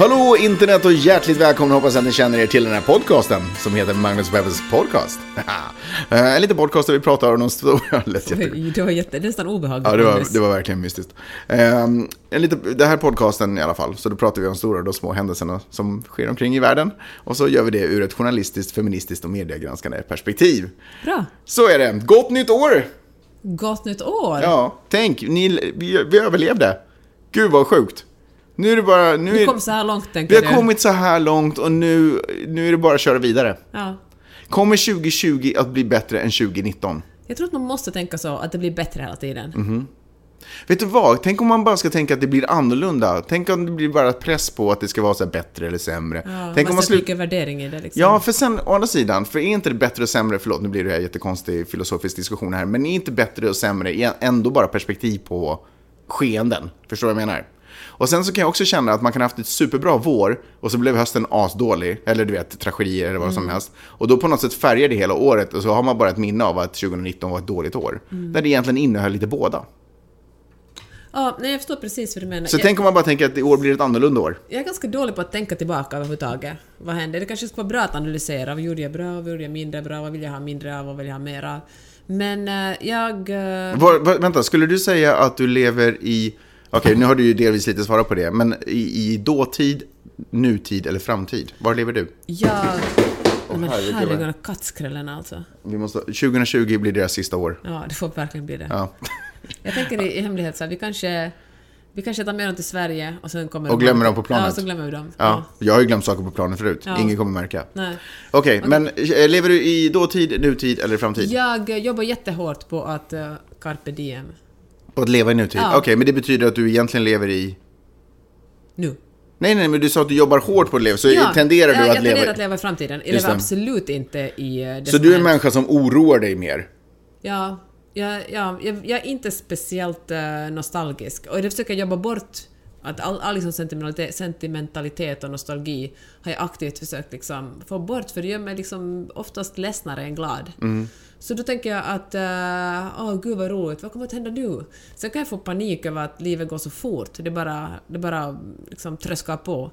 Hallå internet och hjärtligt välkomna hoppas att ni känner er till den här podcasten som heter Magnus Peppers podcast. Eh, en liten podcast där vi pratar om de stora... Det var jätte, nästan obehagligt. Ja, det var, det var verkligen mystiskt. Um, en lite, det här podcasten i alla fall, så då pratar vi om stora och små händelserna som sker omkring i världen. Och så gör vi det ur ett journalistiskt, feministiskt och mediegranskande perspektiv. Bra. Så är det. Gott nytt år! Gott nytt år. Ja, tänk, ni, vi, vi överlevde. Gud vad sjukt. Nu är det bara... Nu Vi är, kom så här långt, tänker vi du. har kommit så här långt och nu, nu är det bara att köra vidare. Ja. Kommer 2020 att bli bättre än 2019? Jag tror att man måste tänka så, att det blir bättre hela tiden. Mhm. Vet du vad? Tänk om man bara ska tänka att det blir annorlunda. Tänk om det blir bara press på att det ska vara så bättre eller sämre. Ja, Tänk om man slut... värdering i det liksom. Ja, för sen å andra sidan, för är inte det bättre och sämre, förlåt nu blir det här jättekonstig filosofisk diskussion här, men är inte bättre och sämre ändå bara perspektiv på skeenden? Förstår du vad jag menar? Och sen så kan jag också känna att man kan ha haft ett superbra vår och så blev hösten asdålig, eller du vet, tragedier eller vad som helst. Och då på något sätt färgar det hela året och så har man bara ett minne av att 2019 var ett dåligt år. Där det egentligen innehöll lite båda. Ja, nej, jag förstår precis vad du menar. Så jag, tänk om man bara tänker att i år blir ett annorlunda år. jag är ganska dålig på att tänka tillbaka överhuvudtaget. Vad hände? Det kanske skulle vara bra att analysera. Vad gjorde jag bra? Vad gjorde jag mindre bra? Vad vill jag ha mindre av? Vad vill jag ha mer av? Men eh, jag... eh, Var, var, vänta, skulle du säga att du lever i... Okej, nu har du ju delvis lite svarat på det, men i, i dåtid, nutid eller framtid? Var lever du? jag... Nej, men herregud, kattskrällen alltså. Vi måste, 2020 blir deras sista år. Ja, det får verkligen bli det. Ja. Jag tänker i, hemlighet så här, vi kanske... Vi kanske tar med dem till Sverige och sen kommer Och glömmer dem på planet. Ja, så glömmer vi dem. Ja, jag har ju glömt saker på planen förut. Ja. Ingen kommer märka. Okej, men eh, lever du i dåtid, nutid eller framtid? Jag eh, jobbar jättehårt på att uh, carpe diem. Och att leva i nutid? Ja. Okej, men det betyder att du egentligen lever i... Nu. Nej, nej, men du sa att du jobbar hårt på att leva, så tenderar du jag, att jag leva... tenderar att leva i framtiden. Jag Just lever absolut inte i det Så du är en människa som oroar dig mer? Ja, ja, ja jag, jag är inte speciellt eh, nostalgisk. Och det försöker jag jobba bort. Att all, all liksom sentimentalitet, sentimentalitet och nostalgi har jag aktivt försökt liksom få bort, för det gör mig liksom oftast ledsnare än glad. Mm. Så då tänker jag att åh oh, gud vad roligt, vad kommer att hända nu? Sen kan jag få panik över att livet går så fort, det bara, det bara liksom tröskar på.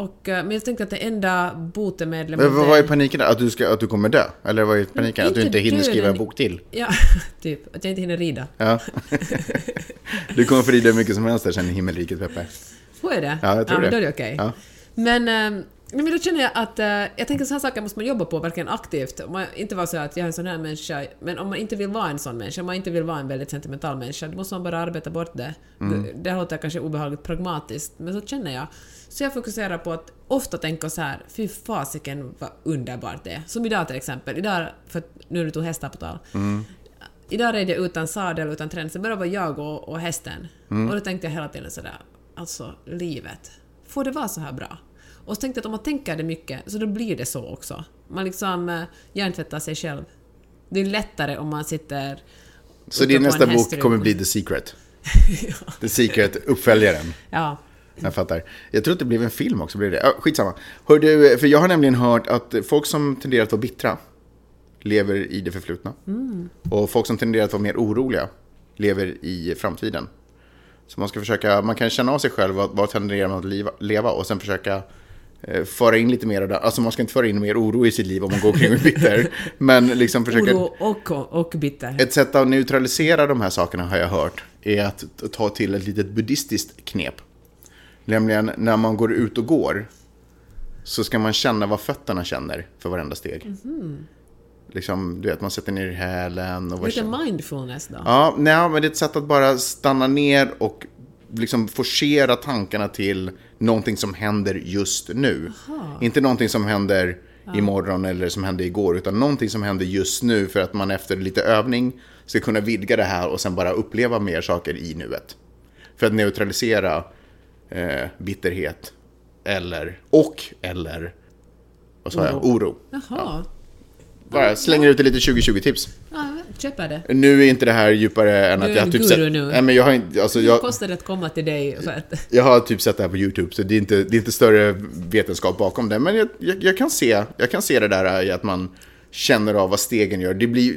Och, eh, men jag tänkte att det enda botemedlet Mm. Men vad är paniken? Att du, ska, att du kommer dö? Eller vad är paniken? Att du inte hinner skriva en bok till? Ja, typ. Att jag inte hinner rida. Ja. du kommer få rida hur mycket som helst där sen i himmelriket, Peppe. Får jag det? Ja, jag tror men det. då är det okej. Ja. Men, eh, men då känner jag att eh, jag tänker så här saker måste man jobba på verkligen aktivt. Om man inte vara så att jag är en sån här människa, men om man inte vill vara en sån människa, om man inte vill vara en väldigt sentimental människa, då måste man bara arbeta bort det. Mm. Det, det låter kanske obehagligt pragmatiskt, men så känner jag. Så jag fokuserar på att ofta tänka så här, fy fasiken vad underbart det är. Som idag till exempel. Idag, för nu du tog hästar på tal. Mm. Idag red jag utan sadel, utan träning, så bara var jag och, och hästen. Mm. Och då tänkte jag hela tiden sådär, alltså livet, får det vara så här bra? Och så tänkte jag att om man tänker det mycket, så då blir det så också. Man liksom eh, hjärntvättar sig själv. Det är lättare om man sitter Så din nästa bok kommer bli The Secret? The Secret, uppföljaren. Ja. Jag fattar. Jag tror att det blev en film också. Blev det. Ja, skitsamma. Hör du, för jag har nämligen hört att folk som tenderar att vara bittra lever i det förflutna. Och folk som tenderar att vara mer oroliga lever i framtiden. Så man ska försöka, man kan känna av sig själv, vad, vad tenderar man att leva, leva och sen försöka föra in lite mer av det. Alltså man ska inte föra in mer oro i sitt liv om man går omkring och är bitter. Men liksom försöka... Oro och, och bitter. Ett sätt att neutralisera de här sakerna har jag hört är att ta till ett litet buddhistiskt knep. Nämligen när man går ut och går så ska man känna vad fötterna känner för varenda steg. Liksom, du vet, man sätter ner hälen och... Lite mindfulness då. Ja, nej, men det är ett sätt att bara stanna ner och liksom forcera tankarna till någonting som händer just nu. Inte någonting som händer imorgon eller som hände igår, utan någonting som händer just nu för att man efter lite övning ska kunna vidga det här och sen bara uppleva mer saker i nuet. För att neutralisera eh, bitterhet eller, och eller, vad sa jag, oro. Jaha. Bara slänger ut lite 2020-tips. Ja, köper det. Nu är inte det här djupare än Du att är jag har en typ guru sett... nu. Nej, men jag har inte... Alltså, Det jag, kostar det att komma till dig för att... jag har typ sett det här på YouTube, så det är inte, det är inte större vetenskap bakom det. Men jag, jag, jag, kan se, jag kan se det där i att man känner av vad stegen gör. Det blir...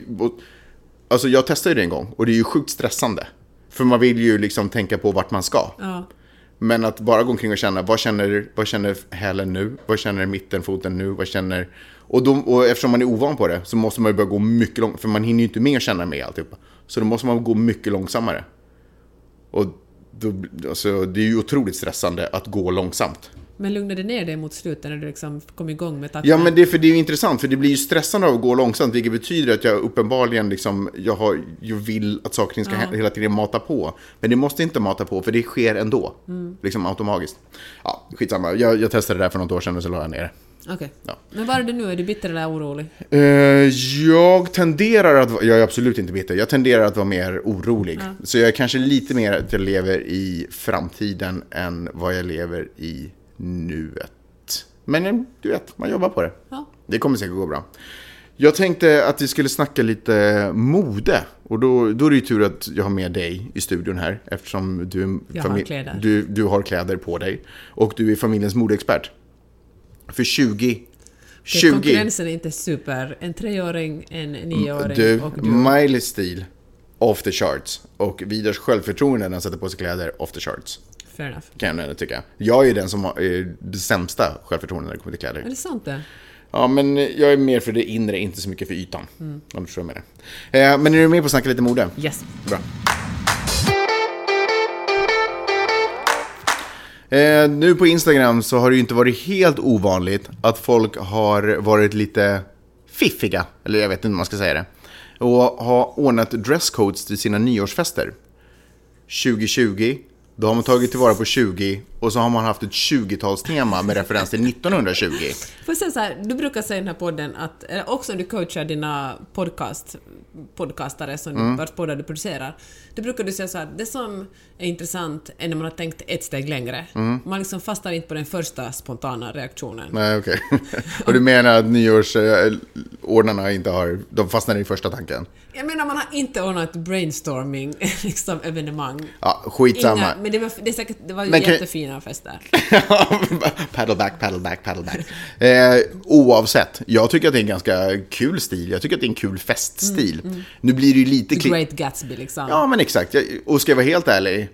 Alltså jag testade det en gång och det är ju sjukt stressande. För man vill ju liksom tänka på vart man ska. Ja. Men att bara gå omkring och känna, vad känner, vad känner hälen nu? Vad känner mittenfoten nu? Vad känner... Och, då, och eftersom man är ovan på det så måste man ju börja gå mycket långt, för man hinner ju inte med att känna med alltihopa. Så då måste man gå mycket långsammare. Och då, alltså, det är ju otroligt stressande att gå långsamt. Men lugnade det ner dig mot slutet när du liksom kom igång med takten? Ja, men det, är för det är ju intressant, för det blir ju stressande av att gå långsamt, vilket betyder att jag uppenbarligen liksom, jag, har, jag vill att saker och ting ska hä- hela tiden mata på. Men det måste inte mata på, för det sker ändå. Liksom automatiskt. Ja, skitsamma. Jag, jag testade det där för något år sedan och så la jag ner det. Okej. Ja. Men var är du nu? Är du bitter eller orolig? Eh, jag tenderar att jag är absolut inte bitter, jag tenderar att vara mer orolig. Så jag är kanske lite mer att jag lever i framtiden än vad jag lever i nuet. Men eh, du vet, man jobbar på det. Ja. Det kommer säkert gå bra. Jag tänkte att vi skulle snacka lite mode. Och då, då är det ju tur att jag har med dig i studion här. Eftersom du, har du, du har kläder på dig. Och du är familjens modeexpert. För 20... Okej, 20 Konkurrensen är inte super. En treåring, en nioåring du, och du. Miley's stil, off the charts. Och Vidars självförtroende när han sätter på sig kläder, off the charts. Fair enough. Kan jag ändå tycka. Jag är den som har eh, det sämsta självförtroendet när det kommer till kläder. Är det sant det? Ja, men jag är mer för det inre, inte så mycket för ytan. Om du förstår jag menar. Eh, men är du med på att snacka lite mode? Yes. Bra. Eh, nu på Instagram så har det ju inte varit helt ovanligt att folk har varit lite fiffiga, eller jag vet inte hur man ska säga det, och har ordnat dresscodes till sina nyårsfester. 2020, då har man tagit tillvara på 20 och så har man haft ett 20-talstema med referens till 1920. Får säga så här, du brukar säga i den här podden att, eller också när du coachar dina podcast, podcastare, som Mm. vars poddar du producerar, då brukar du säga så här, det som är intressant är när man har tänkt ett steg längre. Mm. Man liksom fastnar inte på den första spontana reaktionen. Nej, okej. och du menar att nyårsordnarna inte har, de fastnar i första tanken? Jag menar, man har inte ordnat brainstorming, liksom evenemang. Ja, skitsamma. Inga, men det var, det säkert, det var Men kan- jättefina fester. paddle back, paddle back, paddle back. Eh, oavsett, jag tycker att det är en ganska kul stil. Jag tycker att det är en kul feststil. Nu blir det ju lite... The kli- Great Gatsby liksom. Ja, men exakt. Och ska jag vara helt ärlig,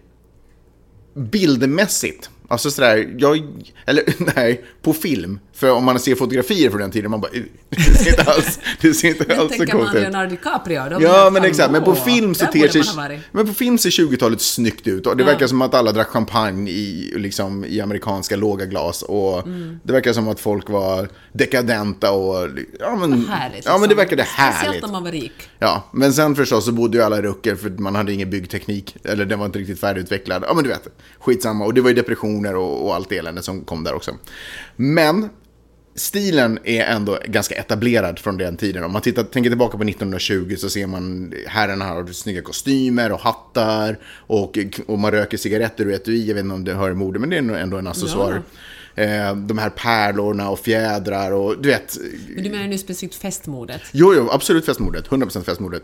bildmässigt, alltså sådär, jag, eller nej, på film, för om man ser fotografier från den tiden, man bara, "Uh, det ser inte alls, det ser inte alls så tänker coolt man ut. Leonardo DiCaprio, Ja, men exakt. Men på film så ter sig... Men på film ser 20-talet snyggt ut. Och det verkar som att alla drack champagne i, liksom, i amerikanska låga glas. Och Mm. det verkar som att folk var dekadenta och... Ja, men, Härligt. ja, men det liksom. verkade Speciellt härligt. om man var rik. Ja, men sen förstås så bodde ju alla i rucker för man hade ingen byggteknik. Eller den var inte riktigt färdigutvecklad. Ja, men du vet. Skitsamma. Och det var ju depressioner och, och allt elände som kom där också. Men stilen är ändå ganska etablerad från den tiden. Om man tittar, tänker tillbaka på 1920 så ser man herrarna har snygga kostymer och hattar och, och man röker cigaretter ur etui. Jag vet inte om det hör i mode, men det är ändå en accessoar. Eh, de här pärlorna och fjädrar och du vet. Men du menar nu specifikt festmodet? Jo, jo, absolut festmodet. 100% festmodet.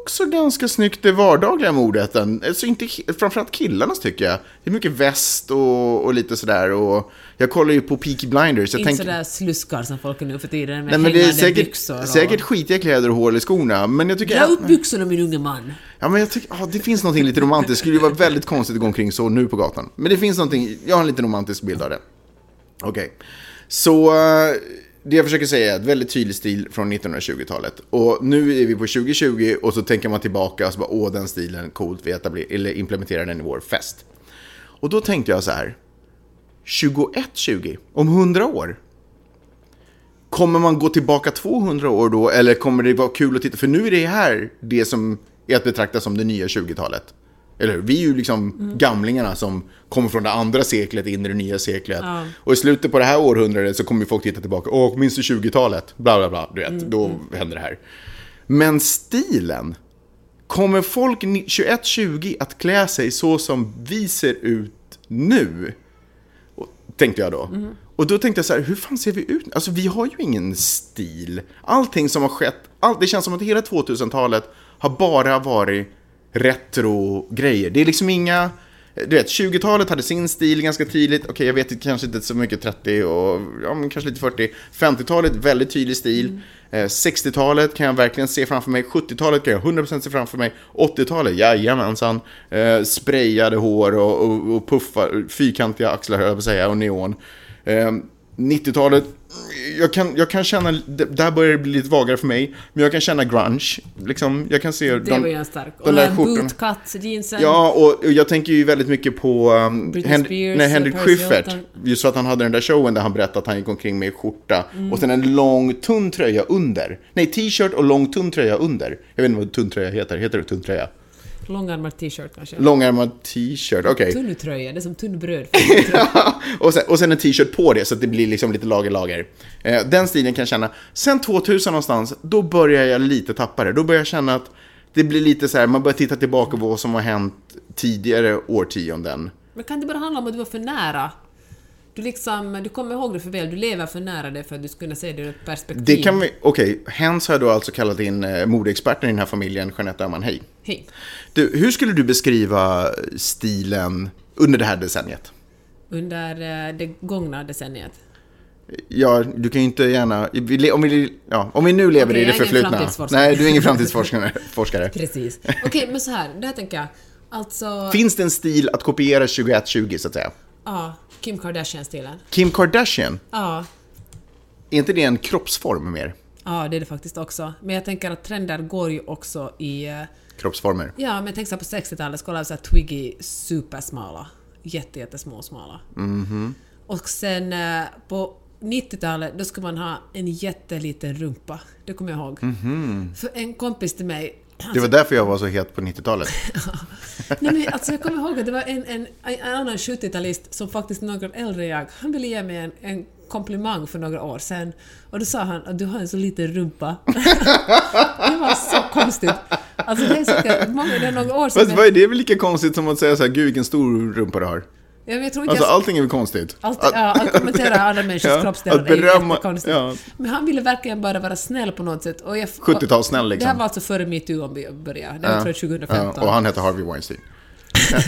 Också ganska snyggt det vardagliga modet. Alltså inte, framförallt killarnas tycker jag. Det är mycket väst och, och lite sådär. Och jag kollar ju på Peaky Blinders. Jag Inte tänker, sådär sluskar som folk är nu för tiden med nej, men det är säkert, byxor och... säkert skitiga kläder och hål i skorna. Men jag tycker... Dra upp byxorna min unge man! Ja, men jag tycker, ja, det finns någonting lite romantiskt. Det skulle ju vara väldigt konstigt att gå omkring så nu på gatan. Men det finns någonting, jag har en lite romantisk bild av det. Okej. Så eh, det jag försöker säga är ett väldigt tydlig stil från 1920-talet. Och nu är vi på 2020 och så tänker man tillbaka och så bara, åh den stilen, coolt, vi eller implementerar den i vår fest. Och då tänkte jag så här, 2120, om 100 år. Kommer man gå tillbaka 200 år då eller kommer det vara kul att titta? För nu är det här det som är att betrakta som det nya 20-talet. Eller hur? Vi är ju liksom gamlingarna som kommer från det andra seklet in i det nya seklet. Ja. Och i slutet på det här århundradet så kommer folk titta tillbaka. Åh, minns du 20-talet? Bla, bla, bla. Du vet, då händer det här. Men stilen. Kommer folk ni- 2120 att klä sig så som vi ser ut nu? Tänkte jag då. Och då tänkte jag så här, hur fan ser vi ut? Alltså vi har ju ingen stil. Allting som har skett, allt, det känns som att hela 2000-talet har bara varit retro-grejer. Det är liksom inga... Du vet, 20-talet hade sin stil ganska tydligt. Okej, jag vet kanske inte så mycket 30 och ja, men kanske lite 40. 50-talet, väldigt tydlig stil. Eh, 60-talet kan jag verkligen se framför mig. 70-talet kan jag 100% se framför mig. 80-talet, jajamensan. Eh, sprayade hår och, och, och puffar, fyrkantiga axlar höll jag på att säga, och neon. Eh, 90-talet, jag kan, jag kan känna, d- där börjar det bli lite vagare för mig, men jag kan känna grunge. Liksom, jag kan se Det var ju en stark. Och de den där här skjortorna. bootcut-jeansen. Ja, och och jag tänker ju väldigt mycket på um, Hen- Spears, nej, Henrik Schyffert. Just för att han hade den där showen där han berättade att han gick omkring med skjorta Mm. och sen en lång tunn tröja under. Nej, t-shirt och lång tunn tröja under. Jag vet inte vad tunn tröja heter. Heter det tunn tröja? Långärmad t-shirt kanske. Långärmad t-shirt, okej. Tunn tröja, det är som tunn bröd. och, sen, och sen en t-shirt på det så att det blir liksom lite lager-lager. Eh, den stilen kan jag känna. Sen 2000 någonstans, då börjar jag lite tappa det. Då börjar jag känna att det blir lite så här, man börjar titta tillbaka på vad som har hänt tidigare årtionden. Men kan det bara handla om att du var för nära? Du liksom, du kommer ihåg det för väl, du lever för nära det för att du ska kunna se det ur ett perspektiv. Det kan vi, okej, Hens har då alltså kallat in eh, modeexperten i den här familjen, Jeanette Öhman, hej. Hej. Du, hur skulle du beskriva stilen under det här decenniet? Under eh, det gångna decenniet. Ja, du kan ju inte gärna, om vi, ja, om vi nu lever Okej, i det jag är ingen förflutna. Nej, du är ingen framtidsforskare. forskare. Precis. Okej, men så här, det här tänker jag. Alltså, Finns det en stil att kopiera 2120 så att säga? ja, Kim Kardashian-stilen. Kim Kardashian, Ja, är inte det en kroppsform mer? ja, det är det faktiskt också. Men jag tänker att trender går ju också i... eh, Kroppsformer. Ja, men tänk så på 60-talet skulle alla så här Twiggy supersmala. Jätte, jättesmå smala. Och sen eh, på 90-talet då skulle man ha en jätteliten rumpa. Det kommer jag ihåg. För en kompis till mig Det var därför jag var så het på 90-talet. Nej, men alltså jag kommer ihåg att det var en, en, en annan 70-talist som faktiskt några år äldre jag, han ville ge mig en, en komplimang för några år sedan. Och då sa han att du har en så liten rumpa. det var så konstigt. Alltså det är säkert många, det är några år sedan. Fast vad är det väl lika konstigt som att säga så här, gud vilken stor rumpa du har? Ja, jag tror inte Alltså jag... allting är väl konstigt? Allt, ja, att kommentera andra människors Ja, kroppsdelar att är ju berömma- jättekonstigt. ja. Men han ville verkligen bara vara snäll på något sätt. Och jag, 70-talssnäll, liksom. Det här var alltså före metoo om vi började. Det var tror jag 2015. Ja, och han heter Harvey Weinstein.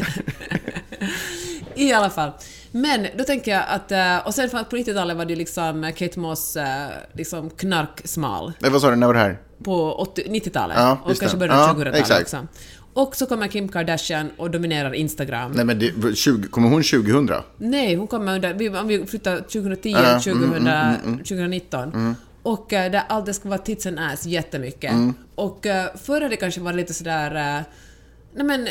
I alla fall. Men då tänker jag att... eh, Och sen för att på 90-talet var det liksom Kate Moss eh, liksom knarksmal. Vad sa du, när var det här? På 80 90-talet. Ja, och kanske början av Ja, 2000-talet exakt. Och så kommer Kim Kardashian och dominerar Instagram. Nej men det, 20, kommer hon 2000? Nej, hon kommer under... Om vi flyttar 2010, Ja, 2000, 2019. Och uh, där allt det ska vara tits and ass jättemycket. Och uh, förr det kanske varit lite sådär... Uh, nej men,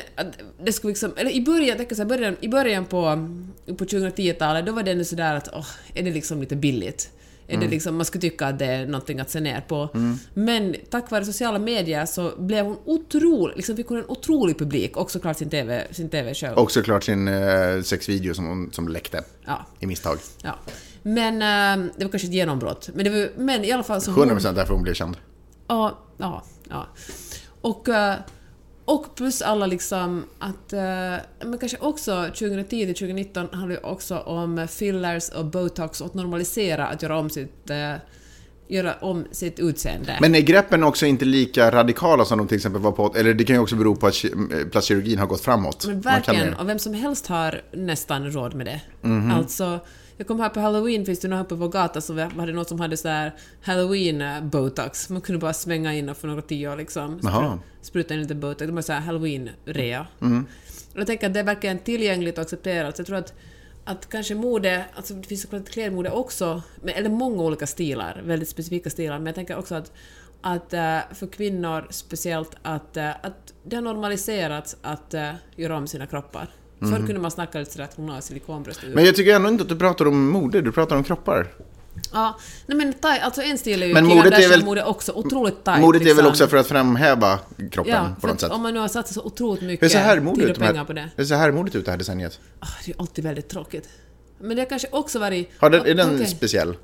det skulle liksom... Eller i början, jag tänker så här, början, i början på, på 2010-talet, då var det ändå sådär att åh, är det liksom lite billigt? Är det liksom, man skulle tycka att det är någonting att se ner på. Men tack vare sociala medier så blev hon otrolig, liksom fick hon en otrolig publik och såklart sin TV, sin TV-show. Och såklart sin eh, sexvideo som, hon- som läckte Ja. i misstag. Ja. Men eh, det var kanske ett genombrott. Men, det var, men i alla fall så... 100% därför hon blev känd. Ja, ja, ja. Och, eh, och plus alla liksom att... eh, Men kanske också 2010 till 2019 handlar ju också om fillers och botox och att normalisera att göra om sitt... eh, Göra om sitt utseende. Men är greppen också inte lika radikala som de till exempel var på... Eller det kan ju också bero på att ki- plastkirurgin har gått framåt. Men verkligen, och vem som helst har nästan råd med det. Mhm. Alltså, jag kom här på halloween, finns det någon uppe på gatan som hade något som hade så här halloween-botox. Man kunde bara svänga in och för några tio liksom. Spruta in lite botox. Det var så här halloween-rea. Mm. Och jag tänker att det är verkligen tillgängligt och accepterat. Så jag tror att, att kanske mode, alltså det finns såklart klädmode också, men, eller många olika stilar, väldigt specifika stilar, men jag tänker också att att eh, för kvinnor speciellt att, eh, att det har normaliserats att eh, göra om sina kroppar. Förr kunde man snacka lite sådär att hon har silikonbröst. Mhm. Men jag tycker ändå inte att du pratar om mode, du pratar om kroppar. Ja, nej men thai, alltså en stil är ju Men modet är väl- Kardashian-mode också, otroligt tajt. Modet är väl liksom. också för att framhäva kroppen Ja, på något sätt. om man nu har satsat så otroligt mycket herrmodet tid och de här- pengar på det. Hur ser herrmodet ut det här decenniet? Ah, det är alltid väldigt tråkigt. Men det har kanske också varit... Har den, är den Okej. speciell?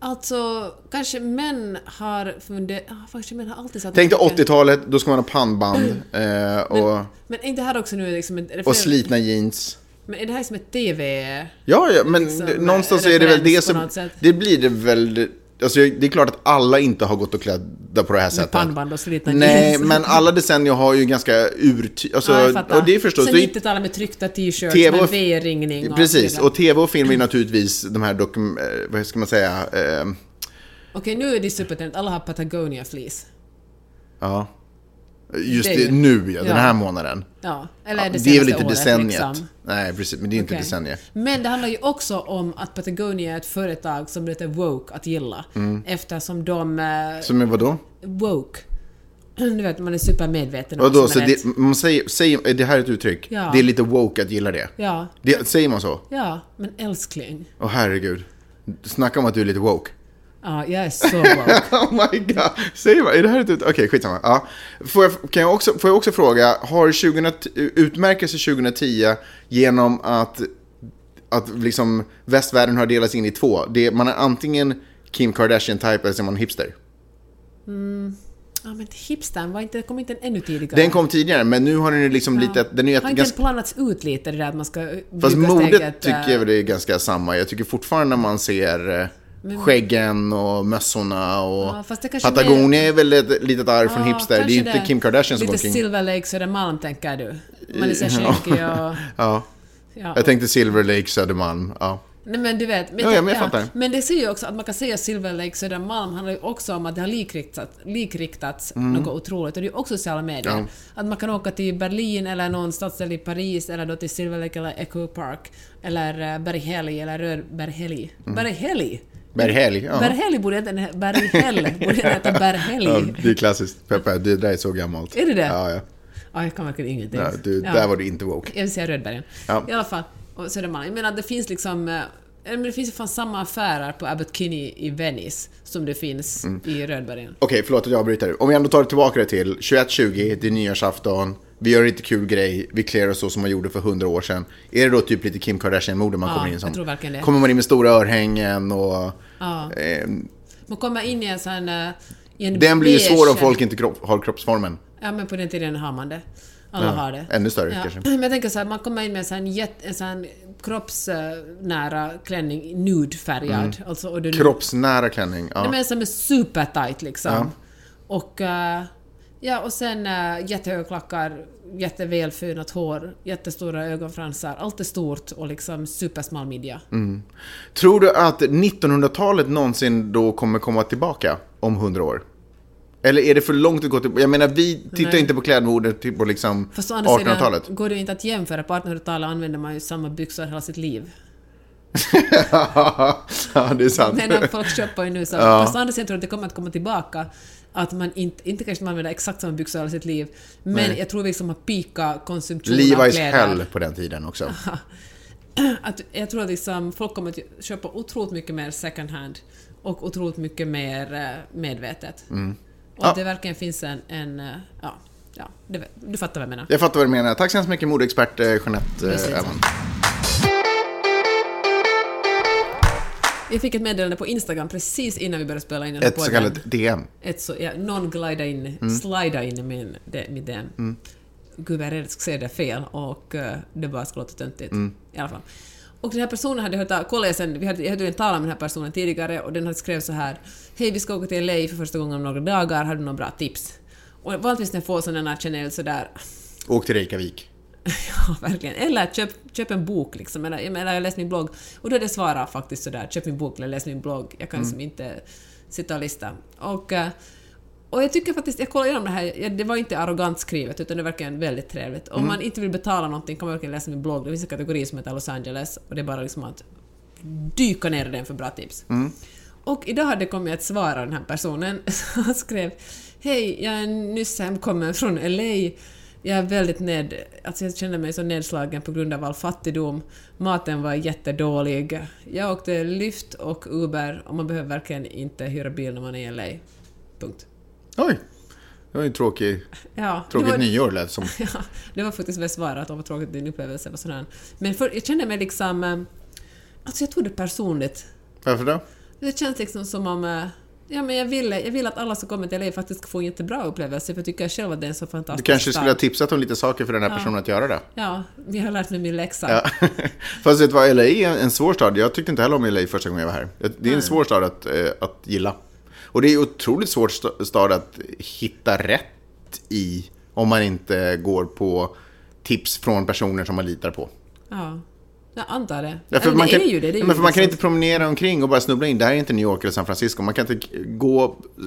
Alltså, kanske män har funderat... Faktiskt män har alltid satt Tänk dig mycket- 80-talet, då ska man ha pannband eh, och, Men är inte här också nu liksom... Det och slitna jeans. Men är det här som ett TV... Ja, ja men liksom, det- någonstans är det väl det som... Det blir det väl... Alltså det är klart att alla inte har gått och klädda på det här sättet. pannband och slitna Nej, jeans. men alla decennier har ju ganska urty... Alltså, Ja, jag fattar. och det är förstås... Sen det är- 90-talet med tryckta t-shirts TV med och- V-ringning och Precis, vidare. och tv och film är naturligtvis de här dokum... eh, Vad ska man säga? Eh, Okej, nu är det supertrend. Alla har Patagonia-fleece. ja. Just Det är nu ja, ja. den här månaden. Ja, eller Ja, det det är väl inte året, decenniet. Liksom. Nej, precis, men det är inte Okej. decenniet. Men det handlar ju också om att Patagonia är ett företag som lite woke att gilla. Mm. Eftersom de... eh, Som är vadå? woke. Du vet, man är supermedveten om Vadå, vad så är det, man säger, säger, är det här ett uttryck? Ja. Det är lite woke att gilla det? Ja, det säger man så? ja, men älskling. Åh herregud. Snacka om att du är lite woke. Ja, jag är så woke. Oh my god. Säger man, är det här ett? Okej, skitsamma. Ja. Får, jag, kan jag också, får jag också fråga, har 20, utmärkelse 2010 genom att, att liksom västvärlden har delats in i två? Det, man är antingen Kim Kardashian-type eller så är man hipster. Ja, men hipstern, var inte, kom inte den ännu tidigare? Den kom tidigare, men nu har den ju liksom lite... Den är ju Har inte ganska, planats ut lite det där att man ska fast modet steget, tycker eh, jag väl är ganska samma. Jag tycker fortfarande när man ser eh, skäggen och mössorna och... Ja, det Patagonia är väl ett litet arv från Ja, hipster. Det är inte Kim Kardashian som går Lite omkring. Silver Lake Södermalm, tänker du? Så skäggig och... Ja, Ja. jag tänkte Silver Lake Södermalm. Ja. Nej men du vet. Men, Ja, ja, men jag fattar. men det säger ju också att man kan säga Silver Lake Södermalm handlar ju också om att det har likriktats, likriktats något otroligt. Och det är ju också sociala medier. Mm. Ja. Att man kan åka till Berlin eller någon stadsdel i Paris eller då till Silver Lake eller Echo Park eller uh, Berghälli eller Rödberghälli. Berghälli? Berghälg, Mm. ja. Berghälli borde heta Berghäll, borde heta Berghälli. ja. Det är klassiskt. Peppe, det där är så gammalt. Är det det? Ja, ja. Ja, jag kan verkligen ingenting. ja du, Ja. Där var du inte woke. Jag vill säga Rödbergen. Ja. I alla fall. Och Södermalm. Jag menar, det finns liksom... eh, men det finns ju fan samma affärer på Abbot Kinney i Venice som det finns Mm. i Rödbergen. Okej, förlåt att jag avbryter. Om vi ändå tar tillbaka det till 21.20, det är nyårsafton. Vi gör lite kul grej, vi klär oss så som man gjorde för hundra år sedan. Är det då typ lite Kim Kardashian-mode man Ja, kommer in som? jag tror verkligen det. Kommer man in med stora örhängen och... Ja. Eh, Man kommer in i en sån... I en den blir ju svår om folk inte kropp, har kroppsformen. Ja, men på den tiden har man det. Alla Ja, har det. ännu större ja. kanske. Men jag tänker så här, man kommer in med en sån, en sån kroppsnära klänning, nude-färgad. Alltså, och Kroppsnära klänning, ja. Nej, men som är supertight liksom. Ja. Och, eh, ja, och sen uh, jättehöga klackar, jättevälfönat hår, jättestora ögonfransar. Allt är stort och liksom supersmal midja. Mm. Tror du att 1900-talet någonsin då kommer komma tillbaka om 100 år? Eller är det för långt att gå till... Jag menar, vi tittar Nej. inte på klädmodet till- på liksom Fast å andra sidan 1800-talet. går det ju inte att jämföra. På 1800-talet använde man ju samma byxor hela sitt liv. ja, det är sant. Men folk köper ju nu så. Ja. Fast å andra sidan tror jag att det kommer att komma tillbaka. Att man inte, inte kanske man använder exakt samma byxor hela sitt liv. Men Nej. jag tror vi liksom har pika konsumtion av Levi's kläder. hell på den tiden också. att jag tror att liksom, folk kommer att köpa otroligt mycket mer second hand och otroligt mycket mer eh, medvetet. Och Mm. Ja. att det verkligen finns en... en eh, ja, ja, du fattar vad jag menar. Jag fattar vad du menar. Tack så hemskt mycket modeexpert eh, Jeanette Öhman. Jag fick ett meddelande på Instagram precis innan vi började spela in den Ett så kallat DM. Ett så, ja, någon glida in, Mm. slida in min, det, mitt DM. Gud, jag är rädd säga det fel och uh, det bara ska låta töntigt. Mm. I alla fall. Och den här personen hade hört kollade jag sen, vi hade, jag hade en talat med den här personen tidigare och den hade skrivit så här Hej, vi ska åka till LA för första gången om några dagar, har du några bra tips? Och vanligtvis när jag får sådana här känner jag sådär Åk till Reykjavik. Ja, verkligen. Eller köp, köp en bok liksom. Eller, menar, jag läste min blogg. Och då är det svarat faktiskt sådär, köp min bok eller läs min blogg. Jag kan liksom inte sitta och lista. Och, eh, och jag tycker faktiskt, jag kollar igenom det här, det var inte arrogant skrivet utan det är verkligen väldigt trevligt. Om man inte vill betala någonting kan man verkligen läsa min blogg. Det finns en kategori som heter Los Angeles och det är bara liksom att dyka ner i den för bra tips. Och idag hade det kommit ett svar av den här personen. Han skrev Hej, jag är nyss hemkommen från LA. Jag är väldigt ned... Alltså jag känner mig så nedslagen på grund av all fattigdom. Maten var jättedålig. Jag åkte Lyft och Uber och man behöver verkligen inte hyra bil när man är i LA. Punkt. Oj, det var ju en tråkig, Ja, tråkigt var, nyår lät som. ja, det var faktiskt väl svarat. Vad tråkigt din upplevelse var sådär. Men för, jag kände mig liksom... eh, Alltså jag tog det personligt. Varför då? Det känns liksom som om... Ja, men jag vill, jag vill att alla som kommer till LA faktiskt ska få en jättebra upplevelse, för jag tycker själv att det är en så Du fantastisk kanske skulle ha tipsat om lite saker för den här personen att göra det. Ja, vi har lärt mig min läxa. Ja. Fast vet du vad, LA är en svår stad. Jag tyckte inte heller om LA första gången jag var här. Det är en svår stad att, eh, att gilla. Och det är otroligt svårt sta- stad att hitta rätt i om man inte går på tips från personer som man litar på. Ja. Jag antar det. Ja, Eller man det kan, är ju det. det är ja, men för man kan liksom- inte promenera omkring och bara snubbla in. Det här är inte New York eller San Francisco. Man kan inte gå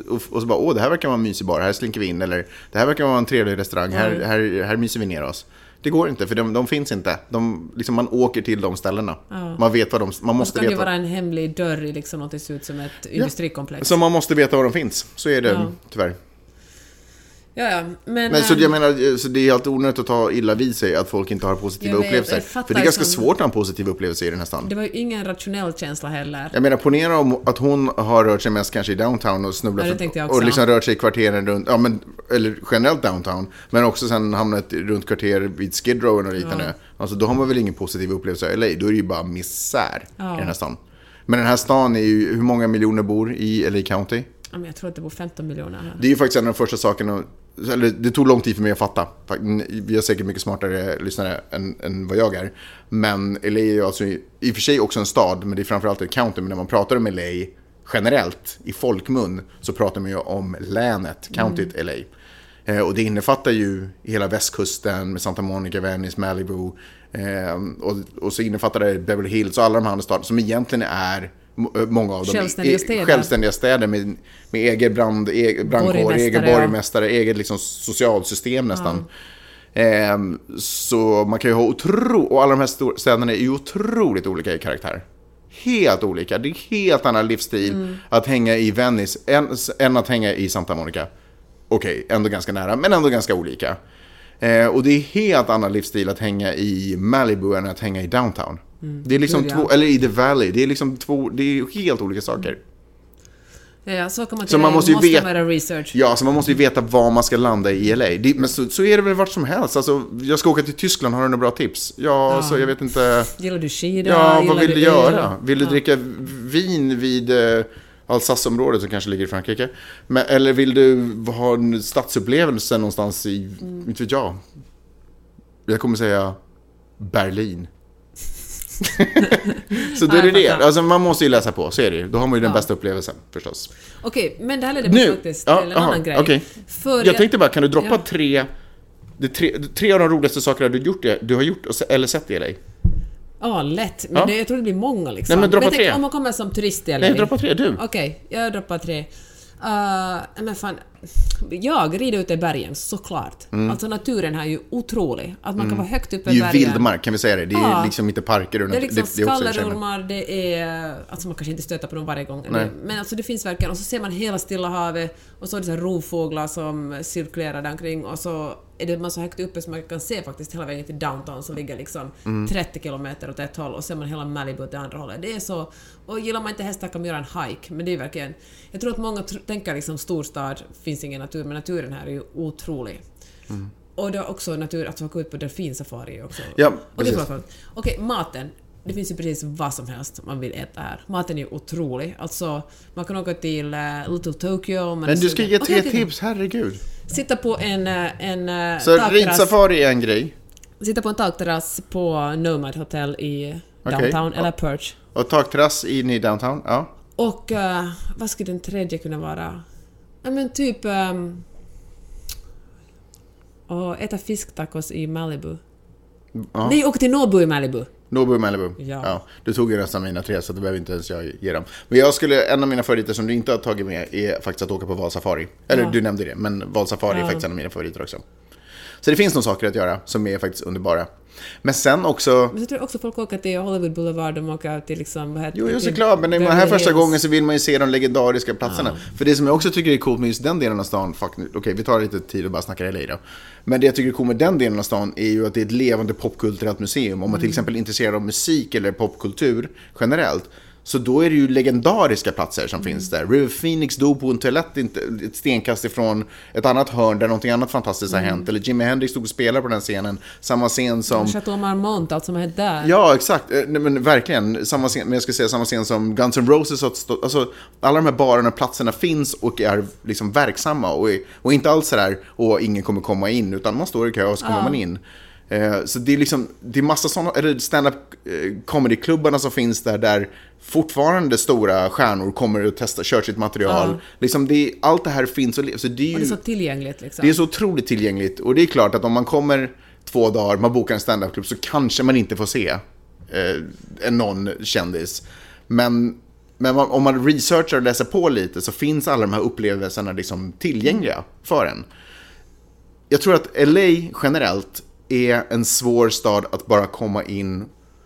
och, och så bara, åh, det här verkar vara en mysig bar, här slinker vi in. Eller, det här verkar vara en trevlig restaurang, här, här, här myser vi ner oss. Det går inte, för de, de finns inte. De, liksom, man åker till de ställena. Man vet vad de, man måste kan det veta. vara en hemlig dörr i liksom något som ser ut som ett industrikomplex. Så man måste veta var de finns. Så är det Ja. tyvärr. Ja, ja. Men, Men så ehm, jag menar, så det är helt onödigt att ta illa vid sig att folk inte har positiva vet, upplevelser. För det är ganska liksom- svårt att ha en positiv upplevelse i den här stan. det var ju ingen rationell känsla heller. Jag menar, ponera om att hon har rört sig mest kanske i downtown och snubblat Ja, och liksom rört sig i kvarteren runt, ja men, eller generellt downtown, men också sen hamnat runt kvarter vid Skid Row och liknande. Alltså då har man väl ingen positiv upplevelse i LA, då är det ju bara misär Ja. i den här stan. Men den här stan är ju, hur många miljoner bor i LA County? Ja, jag tror att det bor 15 miljoner här. Det är ju faktiskt en av de första sakerna, eller det tog lång tid för mig att fatta. Vi har säkert mycket smartare lyssnare än, än vad jag är. Men LA är ju alltså i, i och för sig också en stad, men det är framförallt ett county. Men när man pratar om LA generellt, i folkmun, så pratar man ju om länet, countyt LA. Eh, och det innefattar ju hela västkusten med Santa Monica, Venice, Malibu. Eh, och, och så innefattar det Beverly Hills och alla de här andra städerna som egentligen är Många av dem Självständiga städer. självständiga städer med, med egen brand, egen brandkår, Borgmästare, egen ja. borgmästare, eget liksom socialsystem nästan. Ehm, så man kan ju ha otro... Och alla de här städerna är ju otroligt olika i karaktär. Helt olika. Det är helt annan livsstil Mm. att hänga i Venice än, än att hänga i Santa Monica. Okej, ändå ganska nära, men ändå ganska olika. Eh, och det är helt annan livsstil att hänga i Malibu än att hänga i downtown. Det är liksom Mm. Två, eller i The Valley, det är liksom två, det är helt olika saker. Ja, så kan man Så man måste ju måste veta- research. Ja, så man måste ju veta var man ska landa i LA. Det, men så, så är det väl vart som helst. Alltså, jag ska åka till Tyskland, har du några bra tips? Ja, Ja. så jag vet inte. Gillar du skidor? Ja, vad vill du öl? göra? Vill du Ja. dricka vin vid eh, Alsace-området som kanske ligger i Frankrike? Men, eller vill du ha en stadsupplevelse någonstans i, Mm. inte vet jag. Jag kommer säga Berlin. så då är det jag det. Alltså, man måste ju läsa på, så är det ju. Då har man ju den Ja. bästa upplevelsen förstås. Okej, men det här leder mig faktiskt Ja, till en aha, annan grej. okej. För Jag tänkte bara, kan du droppa Ja. tre, tre, tre av de roligaste sakerna du, gjort, du har gjort eller sett i LA? Ja, lätt. Men Ja. det, jag tror det blir många liksom. Nej, men droppa jag tänker, tre. Om man kommer som turist i LA. Nej, droppa tre, du. Okej, jag droppar tre. Uh, men fan, jag rider ute i bergen, såklart. Alltså naturen här är ju otrolig. Att man kan vara högt uppe Mm. Det är i ju bergen. vildmark, kan vi säga det? Det är Ja. liksom inte parker Det är liksom i skallerormar, det är... Alltså man kanske inte stöter på dem varje gång. Nej. Men alltså det finns verkligen... Och så ser man hela Stilla havet och så är det så här rovfåglar som cirkulerar där omkring och så är det man så högt uppe så man kan se faktiskt hela vägen till downtown som ligger liksom Mm. 30 kilometer åt ett håll och ser man hela Malibu åt det andra hållet. Det är så... Och gillar man inte hästar kan man göra en hike, men det är verkligen... Jag tror att många tänker liksom storstad, finns ingen natur, men naturen här är ju otrolig. Mm. Och det är också natur att få åka ut på delfinsafari också. Ja, precis. förlåt, förlåt. Okej, maten. Det finns ju precis vad som helst man vill äta här. Maten är ju otrolig. Alltså, man kan åka till uh, Little Tokyo... är Men du ska ge tre okej. tips, herregud. Sitta på en, eh, en eh, Så ridsafari är en grej. Sitta på en takterrass på Nomad Hotel i downtown, eller Ja. Perch. Och takterrass in i downtown, ja. Och eh, vad skulle den tredje kunna vara? Ja men typ... Um, och äta fisktacos i Malibu. ja. Nej, åka till Nobu i Malibu. Nobu Malibu. Ja. Du tog ju nästan mina tre, så det behöver inte ens jag ge dem. Men jag skulle, en av mina favoriter som du inte har tagit med är faktiskt att åka på valsafari. Eller Ja. du nämnde det, men valsafari är Ja. faktiskt en av mina favoriter också. Så det finns nog saker att göra som är faktiskt underbara. Men sen också... Men så tror jag också folk åker till Hollywood Boulevard, de åker till liksom... Vad heter Jo, jo såklart, men när man är här första gången så vill man ju se de legendariska platserna. För det som jag också tycker är coolt med just den delen av stan, fuck, okej vi tar lite tid och bara snackar LA då. Men det jag tycker är coolt med den delen av stan är ju att det är ett levande popkulturellt museum. Om man till exempel är intresserad av musik eller popkultur generellt, Så då är det ju legendariska platser som finns där. River Phoenix dog på en toalett ett stenkast ifrån ett annat hörn där någonting annat fantastiskt har hänt. Eller Jimi Hendrix stod och spelade på den scenen. Samma scen som... Chateau Marmont, allt som har hänt där. Ja, exakt. Eh, Nej, men verkligen. Samma scen, men jag ska säga samma scen som Guns N' Roses har. Alltså, alla de här barerna och platserna finns och är liksom verksamma. Och, är- och inte alls sådär, och ingen kommer komma in, utan man står i kö och så kommer man in. Eh, Så det är liksom, det är massa sådana, eller stand-up eh, comedy-klubbarna som finns där, där fortfarande stora stjärnor kommer och testar, kör sitt material. Ja. Liksom det, allt det här finns och så det är ju... Och det är så tillgängligt liksom. Det är så otroligt tillgängligt. Och det är klart att om man kommer två dagar, man bokar en standupklubb så kanske man inte får se eh, någon kändis. Men, men om man researchar och läser på lite så finns alla de här upplevelserna liksom tillgängliga för en. Jag tror att LA generellt är en svår stad att bara komma in.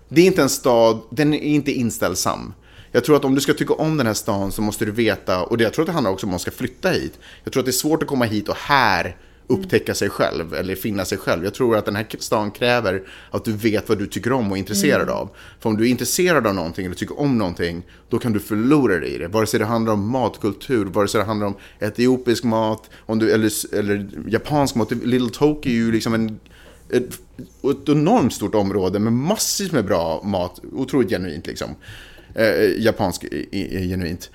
Det är inte en stad, den är inte inställsam. Jag tror att om du ska tycka om den här stan så måste du veta, och det, jag tror att det handlar också om att man ska flytta hit. Jag tror att det är svårt att komma hit och här upptäcka sig själv eller finna sig själv. Jag tror att den här stan kräver att du vet vad du tycker om och är intresserad av. För om du är intresserad av någonting eller tycker om någonting, då kan du förlora dig i det. Vare sig det handlar om matkultur, vare sig det handlar om etiopisk mat, om du, eller, eller japansk mat. Little Tokyo är ju liksom en ett, ett enormt stort område med massvis med bra mat, otroligt genuint liksom. Eh, japansk genuint.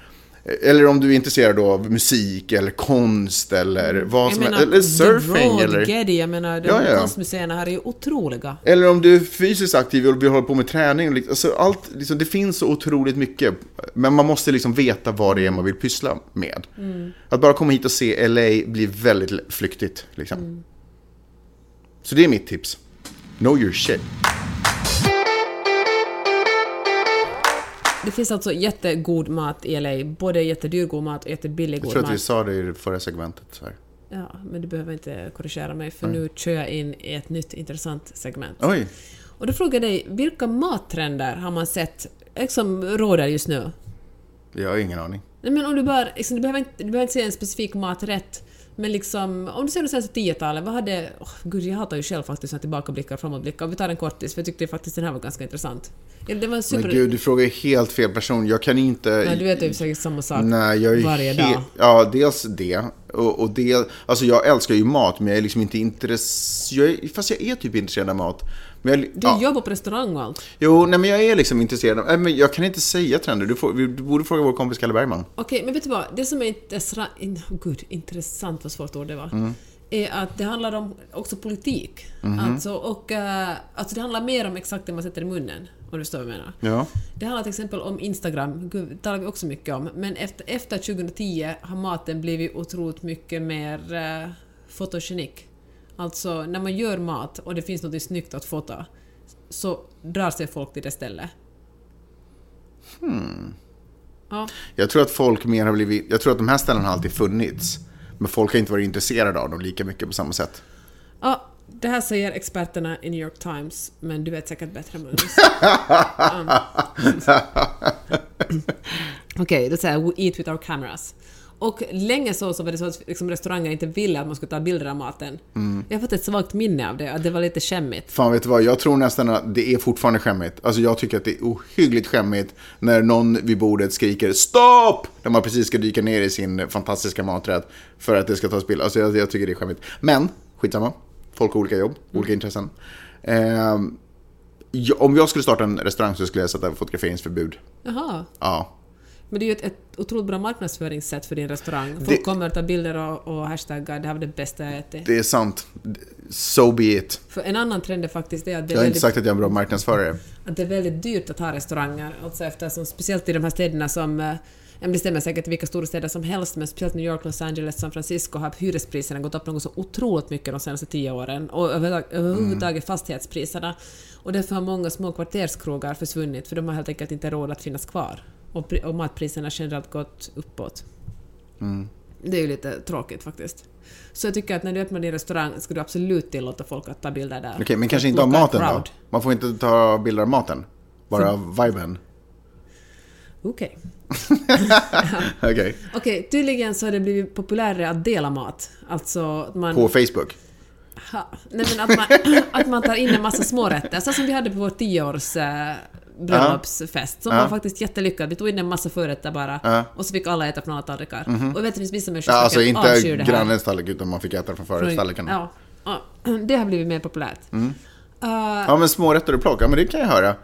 Eller om du är intresserad av musik eller konst eller vad som helst. Eller surfing The eller... Getty, jag menar, de Ja, ja. konstmuseerna här är ju otroliga. Eller om du är fysiskt aktiv och vill hålla på med träning. och liksom- Alltså allt, liksom, det finns så otroligt mycket. Men man måste liksom veta vad det är man vill pyssla med. Att bara komma hit och se LA blir väldigt flyktigt. Liksom. Så det är mitt tips. Know your shit. Det finns alltså jättegod mat i LA, både jättedyr god mat och jättebillig Jag god tror att vi mat. sa det i det förra segmentet. Så här. Ja, men du behöver inte korrigera mig för nu kör jag in i ett nytt intressant segment. Oj, Och då frågar jag dig, vilka mattrender har man sett liksom råder just nu? jag har ingen aning. Nej men om du bara, liksom, du, behöver inte, du behöver inte säga en specifik maträtt, men liksom, om du ser det senaste 10-talet, vad hade... Oh, gud, jag hatar ju själv faktiskt såna tillbakablickar och framåtblickar. Vi tar en kortis, för jag tyckte faktiskt den här var ganska intressant. Det var super... Men gud, du frågar ju helt fel person. Jag kan inte... Nej, du vet ju säkert samma sak Nej, jag är varje he- dag. Ja, dels det. Och, och del, alltså jag älskar ju mat, men jag är liksom inte intresserad. Fast jag är typ intresserad av mat. Jag, Du ja. jobbar på restaurang och allt. Jo, nej men jag är liksom intresserad av... Nej, men jag kan inte säga trender. Du, får, du borde fråga vår kompis Kalle Bergman. Okej, men vet du vad? Det som är intressant... In, oh, gud, intressant, vad svårt ord det var. Mm. Är att det handlar om också politik. Mhm. Alltså, och, eh, alltså det handlar mer om exakt det man sätter i munnen. Om du förstår vad jag menar. Ja. Det handlar till exempel om Instagram, Gud, det talar vi också mycket om. Men efter, efter 2010 har maten blivit otroligt mycket mer uh, fotogenik. Alltså, när man gör mat och det finns något snyggt att fota, så drar sig folk till det stället. Ja, Jag tror att folk mer har blivit... Jag tror att de här ställena har alltid funnits. Men folk har inte varit intresserade av dem lika mycket på samma sätt. ja, det här säger experterna i New York Times, men du vet säkert bättre än Magnus. Mm. Okej, då säger jag “We eat with our cameras”. Och länge så, så var det så att liksom, restauranger inte ville att man skulle ta bilder av maten. Jag har fått ett svagt minne av det, att det var lite skämmigt. Fan vet du vad, jag tror nästan att det är fortfarande skämmigt. Alltså jag tycker att det är ohyggligt skämmigt när någon vid bordet skriker stopp! När man precis ska dyka ner i sin fantastiska maträtt för att det ska tas bild. Alltså jag, jag tycker det är skämmigt. Men, skitsamma. Folk har olika jobb, olika intressen. Ja, om jag skulle starta en restaurang så skulle jag sätta fotograferingsförbud. Jaha. Ja. Men det är ju ett, ett otroligt bra marknadsföringssätt för din restaurang. Folk Det- kommer att ta bilder och, och hashtaggar “det här var det bästa jag ätit”. Det är sant. So be it. För en annan trend är faktiskt det att det Jag har inte sagt att jag är en bra marknadsförare. att det är väldigt dyrt att ha restauranger. Alltså eftersom, speciellt i de här städerna som... eh, Det stämmer säkert i vilka stora städer som helst, men speciellt New York, Los Angeles, San Francisco har hyrespriserna gått upp något så otroligt mycket de senaste tio åren. Och överhuvudtaget fastighetspriserna. Och därför har många små kvarterskrogar försvunnit, för de har helt enkelt inte råd att finnas kvar. Och, och matpriserna generellt gått uppåt. Det är ju lite tråkigt faktiskt. Så jag tycker att när du öppnar din restaurang ska du absolut tillåta folk att ta bilder där. Okej, men kanske inte av maten då? crowd. Man får inte ta bilder av maten? Bara av viben? Okej. Okej. Okej, tydligen så har det blivit populärare att dela mat. Alltså att man... På Facebook? Ha, nej men att man, att man tar in en massa smårätter, så som vi hade på vår tioårs... bröllopsfest som Ja. var faktiskt jättelyckad. Vi tog in en massa förrätter bara Ja. och så fick alla äta från alla tallrikar. Och jag vet att det finns vissa människor Ja, som alltså avskyr det här. grannens tallrik utan man fick äta från förrättstallriken. Ja. Ja, ja, det har blivit mer populärt. Mm. Uh, ja, men smårätter och plock, ja men det kan jag höra.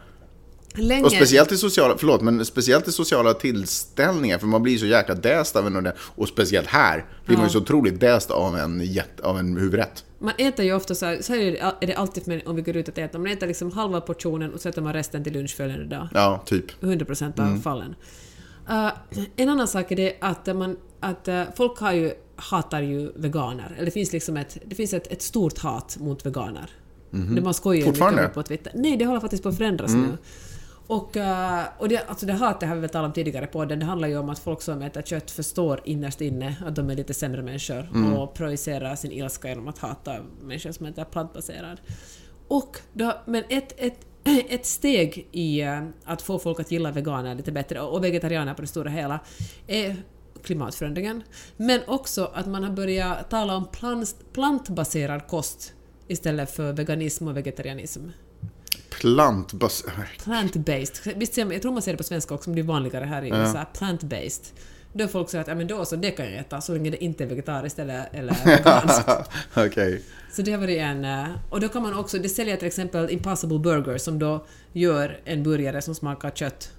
länge... Och speciellt i sociala, förlåt, men speciellt i sociala tillställningar, för man blir ju så jäkla däst av en det. Och speciellt här blir man ju så otroligt däst av en, av en huvudrätt. Man äter ju ofta så här, så här är det- alltid med, om vi går ut och äter. Man äter liksom halva portionen och så äter man resten till lunch följande dag. Ja, typ. 100% Mm. av fallen. Uh, en annan sak är det att, man, att uh, folk har ju, hatar ju veganer. Eller det finns liksom ett, det finns ett, ett stort hat mot veganer. Det man skojar ju mycket? Mm. på Twitter. Nej, det håller faktiskt på att förändras nu. Och, uh, och det, alltså det hatet har vi väl talat om tidigare i podden. Det handlar ju om att folk som äter kött förstår innerst inne att de är lite sämre människor Mm. och projicerar sin ilska genom att hata människor som äter plantbaserad. Och då, men ett, ett, ett steg i eh, att få folk att gilla veganer lite bättre och vegetarianer på det stora hela är klimatförändringen. Men också att man har börjat tala om plant, plantbaserad kost istället för veganism och vegetarianism. Plantbas... Plant-based. Visst jag tror man ser det på svenska också, men det är vanligare här i USA. Plant-based. Då folk säger att ja, men då så, det kan jag äta, så länge det inte är vegetariskt eller, eller veganskt. Okej. Så det har varit en... eh, Och då kan man också... Det säljer till exempel Impossible Burger som då gör en burgare som smakar kött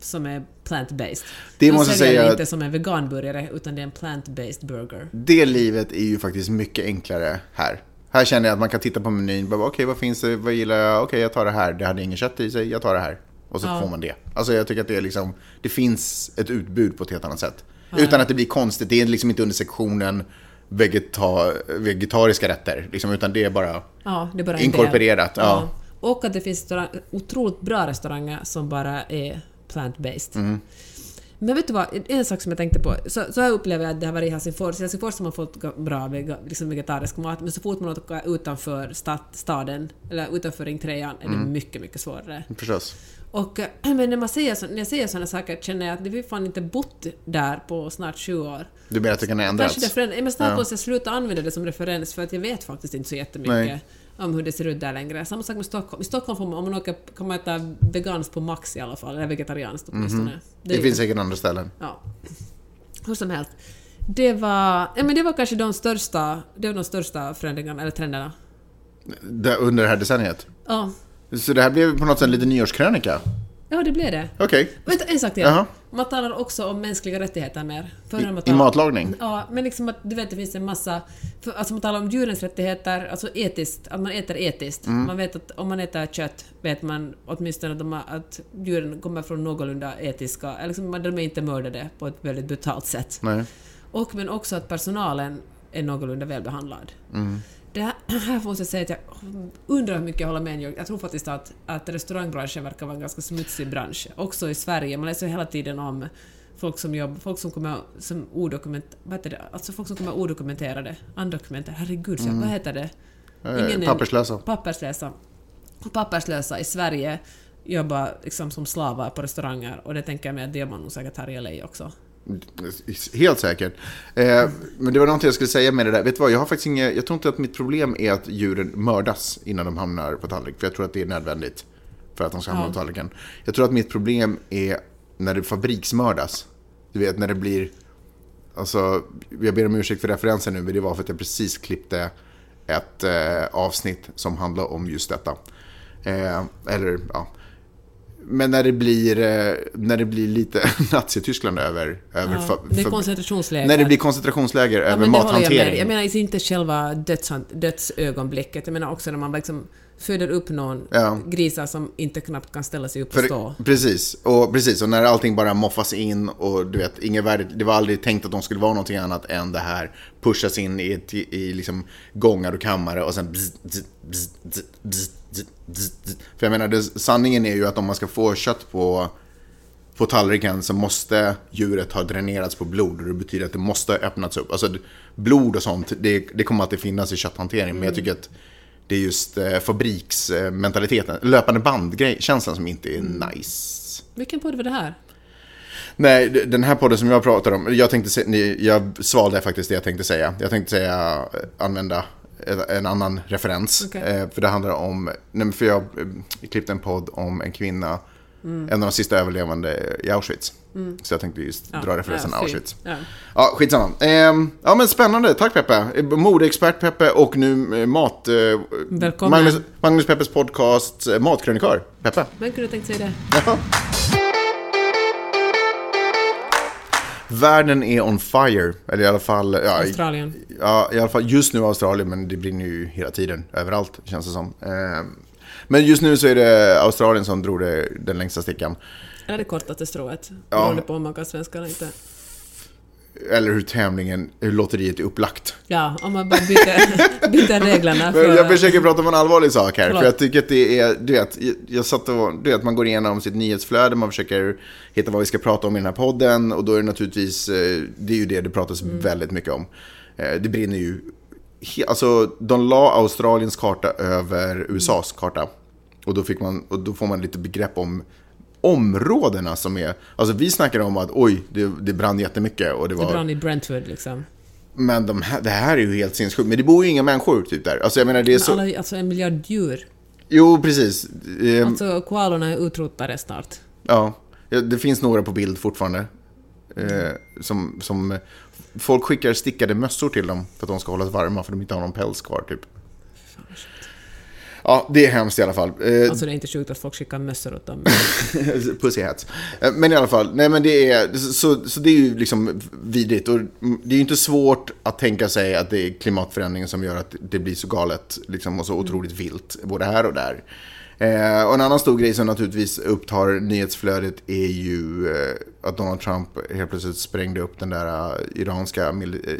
som är plant-based. Det De måste säljer säga inte som en veganburgare utan det är en plant-based burger. Det livet är ju faktiskt mycket enklare här. Här känner jag att man kan titta på menyn, okej vad finns det, vad gillar jag, okej jag tar det här, det hade ingen kött i sig, jag tar det här. Och så Ja. får man det. Alltså jag tycker att det är liksom, det finns ett utbud på ett helt annat sätt. Utan att det blir konstigt, det är liksom inte under sektionen vegeta, vegetariska rätter, liksom, utan det är bara Ja, det är bara inkorporerat. Ja. Och att det finns otroligt bra restauranger som bara är plant-based. Mm. Men vet du vad, en sak som jag tänkte på. Så, så jag upplever jag att det har varit i Helsingfors. I Helsingfors har man fått bra liksom vegetarisk mat, men så fort man åker utanför stad, staden, eller utanför Ring 3 är det Mm. mycket, mycket svårare. Förstås. Och, men när, man säger så, när jag säger sådana saker känner jag att vi fan inte bott där på snart 20 år. Du menar att det kan Kanske ändras? det förändras. Men snart Ja. måste jag sluta använda det som referens för att jag vet faktiskt inte så jättemycket Nej. Om hur det ser ut där längre. Samma sak med Stockholm. I Stockholm får man, om man åker, kan man äta veganskt på Max i alla fall, eller vegetarianskt åtminstone. Mhm. Det finns säkert andra ställen. Ja. Hur som helst. Det var, ja, men det var kanske de största, det var de största förändringarna, eller trenderna. Under det här decenniet. Ja, Så det här blev på något sätt lite nyårskrönika? ja det blev det. Okej. Vänta, en sak till. Jaha. Man talar också om mänskliga rättigheter mer. Förr har man I, I matlagning? Ja, men liksom att du vet det finns en massa... För, alltså man talar om djurens rättigheter, alltså etiskt, att man äter etiskt. Mm. Man vet att om man äter kött vet man åtminstone att, de, att djuren kommer från någorlunda etiska, liksom, de är inte mördade på ett väldigt brutalt sätt. Nej. Och men också att personalen är någorlunda välbehandlad. Mm. Det här, här måste jag säga att jag undrar hur mycket jag håller med. Jag tror faktiskt att, att restaurangbranschen verkar vara en ganska smutsig bransch. Också i Sverige. Man läser hela tiden om folk som jobbar, folk som kommer som odokument, vad heter det? Alltså folk som kommer odokumenterade, undokumenterade, herregud, så vad heter det? Ingen Eh, är- papperslösa. Papperslösa. Papperslösa i Sverige jobbar liksom som slavar på restauranger och det tänker jag mig att det gör man nog säkert här i LA också. Helt säkert. Eh, men det var någonting jag skulle säga med det där. Vet du vad, jag har faktiskt inget, jag tror inte att mitt problem är att djuren mördas innan de hamnar på tallrik. För jag tror att det är nödvändigt för att de ska hamna Ja. på tallriken. Jag tror att mitt problem är när det fabriksmördas. Du vet, när det blir... Alltså, jag ber om ursäkt för referensen nu, men det var för att jag precis klippte ett eh, avsnitt som handlar om just detta. Eh, eller, ja. Men när det blir, eh, när det blir lite Nazityskland över... över Ja, fa- det är koncentrationsläger. när det blir koncentrationsläger Ja, över håller jag med. mathantering. Jag menar inte själva dödshant- dödsögonblicket. Jag menar också när man liksom föder upp någon Ja. grisar som inte knappt kan ställa sig upp och stå. precis, och precis, och när allting bara moffas in och du vet, inget värde, det var aldrig tänkt att de skulle vara någonting annat än det här, pushas in i, i liksom gångar och kammare och sen bzz, bzz, bzz. För jag menar, det, sanningen är ju att om man ska få kött på, på tallriken så måste djuret ha dränerats på blod och det betyder att det måste ha öppnats upp. Alltså blod och sånt, det, det kommer alltid finnas i kötthantering, men jag tycker att det är just eh, fabriksmentaliteten, löpande bandkänslan som inte är nice. Vilken podd var det här? Nej, den här podden som jag pratar om, jag tänkte jag svalde faktiskt det jag tänkte säga. Jag tänkte säga, eh, använda en- annan referens. Okej. Eh, För det handlar om, nej för jag klippte en podd om en kvinna En av de sista överlevande i Auschwitz. Så jag tänkte just dra referensen ja. Auschwitz. Ja. Ja, skitsamma. Ehm, ja, men spännande. Tack Peppe. Eh, Modeexpert Peppe och nu eh, mat... Eh, Välkommen. Magnus, Magnus Peppes podcast Matkrönikör. Peppe. Vem kunde tänkt sig det? Jaha. Världen är on fire. Eller i alla fall... Ja, Australien. Ja, i alla fall just nu Australien, men det brinner ju hela tiden. Överallt, känns det som. Ehm, men just nu så är det Australien som drog det, den längsta stickan. Eller det kortaste strået. Ja. Beroende på om man kan svenska eller inte. Eller hur tävlingen, hur lotteriet är upplagt. Ja, om man bara byter, byter reglerna för... jag försöker prata om en allvarlig sak här. Förlåt. För jag tycker att det är, du vet, jag- satt och, du vet, man går igenom sitt nyhetsflöde, man försöker hitta vad vi ska prata om i den här podden. Och då är det naturligtvis, eh, det är ju det det pratas Mm. väldigt mycket om. Eh, Det brinner ju, alltså de la Australiens karta över USAs karta. Och då, fick man, och då får man lite begrepp om områdena som är, alltså vi snackar om att oj, det, det brann jättemycket och det Det var... brann i Brentwood liksom. Men de här, det här är ju helt sinnessjukt. Men det bor ju inga människor typ där. Alltså jag menar det är så... Alla, alltså en miljard djur. Jo, precis. Ehm, Alltså koalorna är utrotade snart. Ja, Ja, det finns några på bild fortfarande. Eh, som, som folk skickar stickade mössor till dem för att de ska hållas varma för de inte har någon päls kvar typ. Ja, det är hemskt i alla fall. Eh, Alltså det är inte sjukt att folk skickar mössor åt dem. Pussy hats. Eh, Men i alla fall, nej men det är, så, så det är ju liksom vidrigt. Och det är ju inte svårt att tänka sig att det är klimatförändringen som gör att det blir så galet liksom, och så otroligt vilt, både här och där. Eh, och en annan stor grej som naturligtvis upptar nyhetsflödet är ju eh, att Donald Trump helt plötsligt sprängde upp den där eh, iranska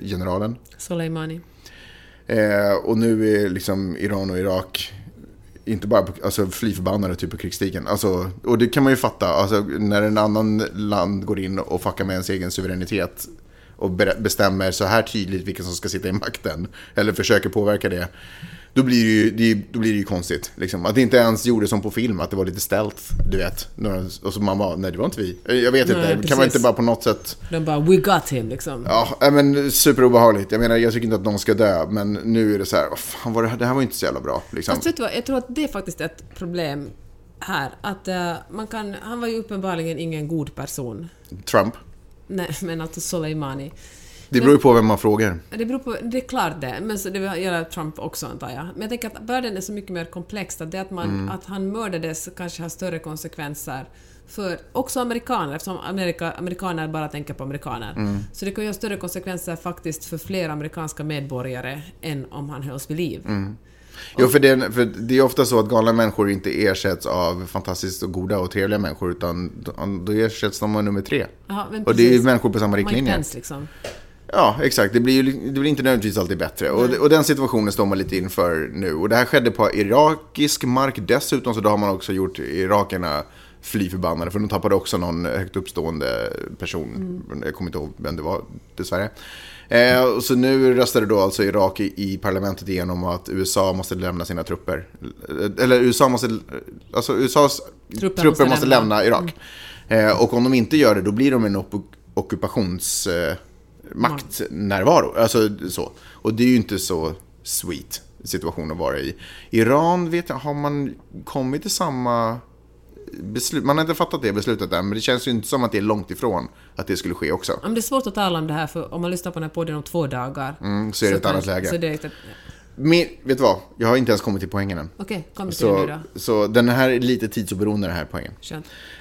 generalen. Soleimani. Eh, och nu är liksom Iran och Irak inte bara på, alltså, fly förbannade typ på krigsstigen. Alltså, och det kan man ju fatta. Alltså, när en annan land går in och fuckar med ens egen suveränitet och bestämmer så här tydligt vilka som ska sitta i makten. Eller försöker påverka det. Då blir det ju, det då blir det ju konstigt. Liksom. Att det inte ens gjorde som på film, att det var lite stealth, du vet. Och så man bara, nej det var inte vi. Jag vet inte, Nej, kan man precis. inte bara på något sätt De bara “We got him” liksom. Ja, nej, men superobehagligt. Jag menar, jag tycker inte att någon ska dö, men nu är det så här, "Åh, fan, var det, här- det här var inte så jävla bra. Liksom. Vad, jag tror att det är faktiskt ett problem här. Att eh, man kan, han var ju uppenbarligen ingen god person. Trump. Nej, men alltså Soleimani. Det beror ju på vem man frågar. Det beror på, det är klart det, men så det gäller Trump också antar jag. Men jag tänker att världen är så mycket mer komplex att det att, man, att han mördades kanske har större konsekvenser för också amerikaner, eftersom Amerika, amerikaner bara tänker på amerikaner. Så det kan ju ha större konsekvenser faktiskt för fler amerikanska medborgare än om han hölls vid liv. Jo, för det, för det är ofta så att galna människor inte ersätts av fantastiskt goda och trevliga människor, utan då ersätts de av nummer tre. Men Och det är ju människor på samma riktlinje. Pence liksom. Ja, exakt. Det blir ju det blir inte nödvändigtvis alltid bättre. Och, och den situationen står man lite inför nu. Och det här skedde på irakisk mark dessutom, så då har man också gjort irakerna fly förbannade. För de tappade också någon högt uppstående person. Jag kommer inte ihåg vem det var, dessvärre. Eh, och så nu röstade då alltså Irak i, i parlamentet igenom att USA måste lämna sina trupper. Eller USA måste, alltså USAs trupper, måste måste, lämna. lämna Irak. Eh, och om de inte gör det, då blir de en ockupations... Eh, maktnärvaro. Alltså så. Och det är ju inte så sweet situation att vara i. Iran vet jag, har man kommit till samma beslut? Man har inte fattat det beslutet än, men det känns ju inte som att det är långt ifrån att det skulle ske också. Men det är svårt att tala om det här för om man lyssnar på den här podden om två dagar Mm, så är det ett kan- annat läge. Så det är ett, Men, vet du vad? Jag har inte ens kommit till poängen än. Okej, kom till det nu Så, då. så den här är lite tidsoberoende den här poängen.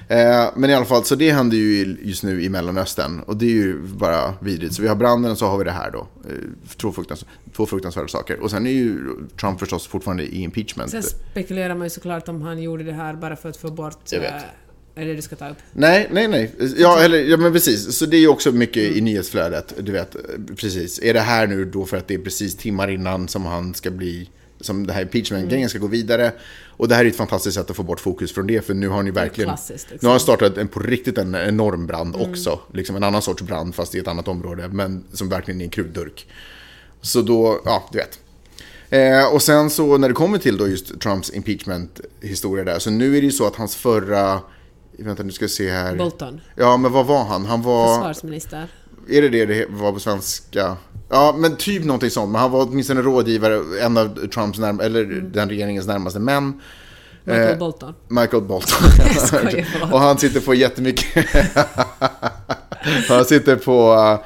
Eh, men i alla fall, så det händer ju just nu i Mellanöstern. Och det är ju bara vidrigt. Så vi har branden och så har vi det här då. Eh, två, fruktans, två fruktansvärda saker. Och sen är ju Trump förstås fortfarande i impeachment. Sen spekulerar man ju såklart om han gjorde det här bara för att få bort... Jag vet. Är det det du ska ta upp? Nej, nej, nej. Ja, eller, ja, men precis. Så det är ju också mycket i nyhetsflödet. Du vet, precis. Är det här nu då för att det är precis timmar innan som han ska bli som det här impeachment-grejen ska gå vidare. Och det här är ett fantastiskt sätt att få bort fokus från det, för nu har ni verkligen... liksom. Nu har han startat en, på riktigt en enorm brand också. Liksom en annan sorts brand, fast i ett annat område, men som verkligen är en krutdurk. Så då, ja, du vet. Eh, och sen så när det kommer till då just Trumps impeachment-historia där, så nu är det ju så att hans förra... Vänta, nu ska jag se här. Bolton. Ja, men vad var han? Han var... Försvarsminister. Är det det det var på svenska? Ja, men typ någonting sånt. Men han var åtminstone rådgivare, en av Trumps närm- eller den regeringens närmaste män. Michael Eh, Bolton. Michael Bolton. skojar, och han sitter på jättemycket... han sitter på... uh,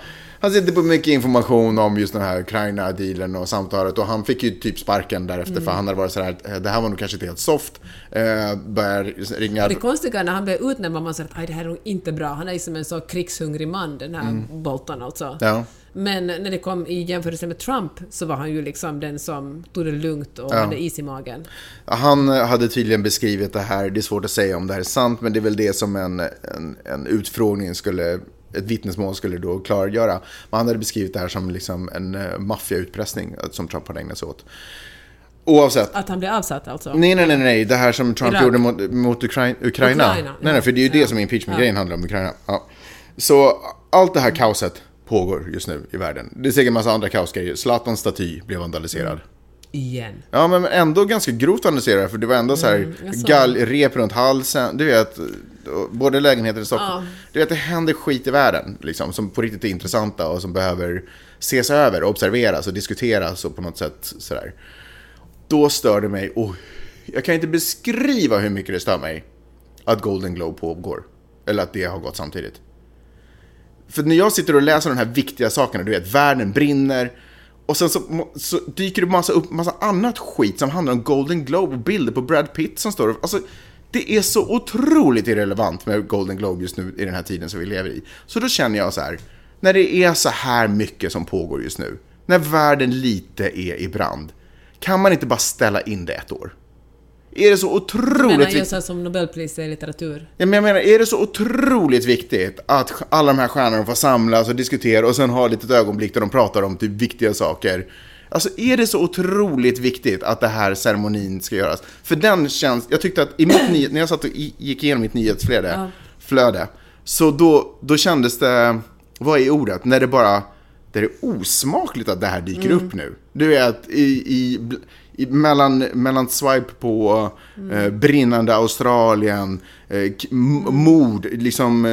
Han sitter på mycket information om just den här Ukraina-dealen och samtalet och han fick ju typ sparken därefter Mm. för han hade varit sådär, "Eh, det här var nog kanske inte helt soft. Eh, börjar ringa... Det konstiga är när han blev utnämnd var man säger att "Aj, det här är nog inte bra. Han är som en så krigshungrig man, den här Bolton alltså. Mm. Ja. Men när det kom i jämförelse med Trump så var han ju liksom den som tog det lugnt och Ja. hade is i magen. Han hade tydligen beskrivit det här, det är svårt att säga om det här är sant, men det är väl det som en, en, en utfrågning skulle, ett vittnesmål skulle då klargöra. Men han hade beskrivit det här som liksom en uh, maffiautpressning eh, som Trump hade ägnat sig åt. Oavsett. Att han blev avsatt alltså? Nej, nej, nej, nej, det här som Trump Irak. gjorde mot, mot Ukraina. Ukraina. Nej, nej, för det är ju det ja. som impeachment-grejen handlar om, Ukraina. Ja. Så allt det här kaoset pågår just nu i världen. Det är säkert en massa andra kaosgrejer. Zlatans staty blev vandaliserad. Igen. Ja, men ändå ganska grovt vandaliserad för det var ändå så här Mm, gallrep runt halsen. Du vet, både lägenheter i Stockholm. Ja. Du vet, det händer skit i världen liksom, som på riktigt är intressanta och som behöver ses över, observeras och diskuteras och på något sätt sådär. Då stör det mig, och jag kan inte beskriva hur mycket det stör mig att Golden Globe pågår. Eller att det har gått samtidigt. För när jag sitter och läser de här viktiga sakerna, du vet, världen brinner. Och sen så, så dyker det massa upp massa annat skit som handlar om Golden Globe och bilder på Brad Pitt som står Alltså, det är så otroligt irrelevant med Golden Globe just nu i den här tiden som vi lever i. Så då känner jag så här, när det är så här mycket som pågår just nu, när världen lite är i brand, kan man inte bara ställa in det ett år? Är det så otroligt viktigt? så här som Nobelpris i litteratur. Ja, men jag menar, är det så otroligt viktigt att alla de här stjärnorna får samlas och diskutera och sen ha ett litet ögonblick där de pratar om typ viktiga saker? Alltså är det så otroligt viktigt att det här ceremonin ska göras? För den känns, jag tyckte att i mitt ny, när jag satt och gick igenom mitt nyhetsflöde, Ja. flöde, så då, då kändes det, vad är ordet, när det bara, det är osmakligt att det här dyker upp nu. Du vet, i, i, mellan, mellan swipe på eh, brinnande Australien, eh, mord, liksom... Eh,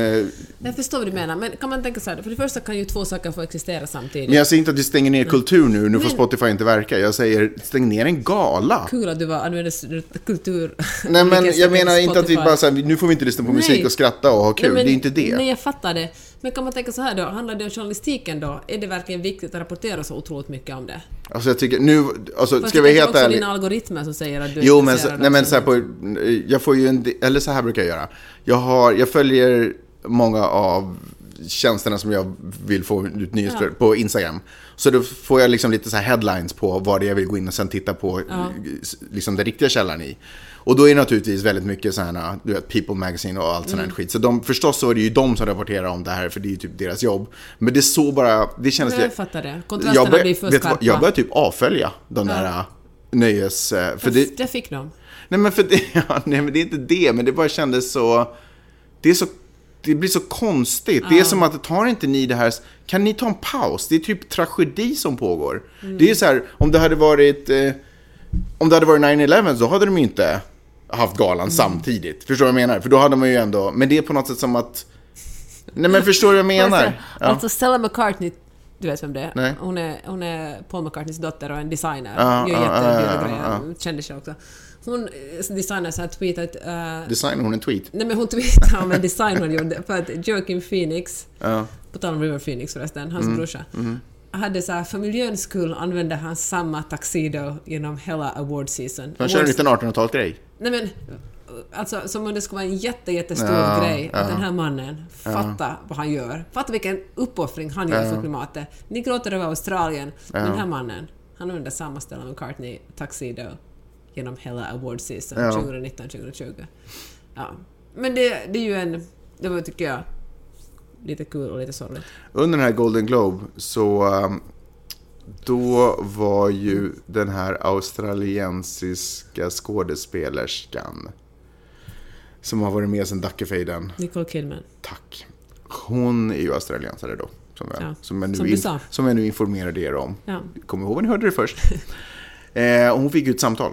Jag förstår vad du menar, men kan man tänka så här, för det första kan ju två saker få existera samtidigt. men jag säger inte att vi stänger ner kultur nu, nu får Men- Spotify inte verka. Jag säger stäng ner en gala. Kul att du var, använde kultur... Nej men jag menar inte att vi bara säger nu får vi inte lyssna på musik Nej. och skratta och ha kul. Nej, men- det är inte det. Nej, jag fattar det. Men kan man tänka så här då, handlar det om journalistiken då? Är det verkligen viktigt att rapportera så otroligt mycket om det? Alltså jag tycker nu, alltså Fast ska vi helt ärliga. dina algoritmer som säger att du är Jo, men, så, nej, men så här på, jag får ju en, eller så här brukar jag göra. Jag, har, jag följer många av tjänsterna som jag vill få ut nyhetsflöden på Instagram. Så då får jag liksom lite så här headlines på vad det är jag vill gå in och sen titta på Ja. liksom den riktiga källan i. Och då är det naturligtvis väldigt mycket så här, du vet, People Magazine och allt sånt här skit. Så de, förstås så är det ju de som rapporterar om det här, för det är ju typ deras jobb. Men det är så bara, det känns... Nej, jag fattar det. Kontrasterna jag bör- blir för skarpa. Jag börjar typ avfölja de där äh, nöjes... äh, För Fast det, det fick de. Nej men för det, ja, nej men det är inte det, men det bara kändes så... Det är så... Det blir så konstigt. Det är som att, tar inte ni det här... Kan ni ta en paus? Det är typ tragedi som pågår. Det är så här, om det hade varit... Eh, om det hade varit 9-11 så hade de ju inte haft galan samtidigt. Förstår du vad jag menar? För då hade man ju ändå... Men det är på något sätt som att... Nej men förstår du vad jag menar? Alltså, Ja. alltså Stella McCartney, du vet vem det är? Nej. Hon är, hon är Paul McCartneys dotter och en designer. Ja, Gör ja, jättedyra ja, ja, grejer. Kändisar också. Hon eh, designar så här tweetat... Uh, Designar hon en tweet? nej men hon tweetade om en design hon gjorde för att Joaquin Phoenix, Ja. på tal om River Phoenix förresten, hans Mm, brorsa, hade så här, för miljöns skull använde han samma tuxedo genom hela award season. Han kör en liten 1800-talsgrej. Nej men, alltså som om det skulle vara en jätte, jättestor Ja, grej att ja. den här mannen, fatta vad han gör. Fatta vilken uppoffring han gör för klimatet. Ni gråter över Australien, men den här mannen, han använder samma Stella McCartney tuxedo genom hela award season Ja. 2019-2020. Ja. Men det, det är ju en, det var tycker jag, lite kul och lite sorgligt. Under den här Golden Globe så um, då var ju den här australiensiska skådespelerskan som har varit med sedan Dackefejden, Nicole Kidman. tack. Hon är ju australiensare då, som jag, Ja, som jag, nu, som in, som jag nu informerade er om. Ja. Kom ihåg när ni hörde det först. eh, och hon fick ju ett samtal.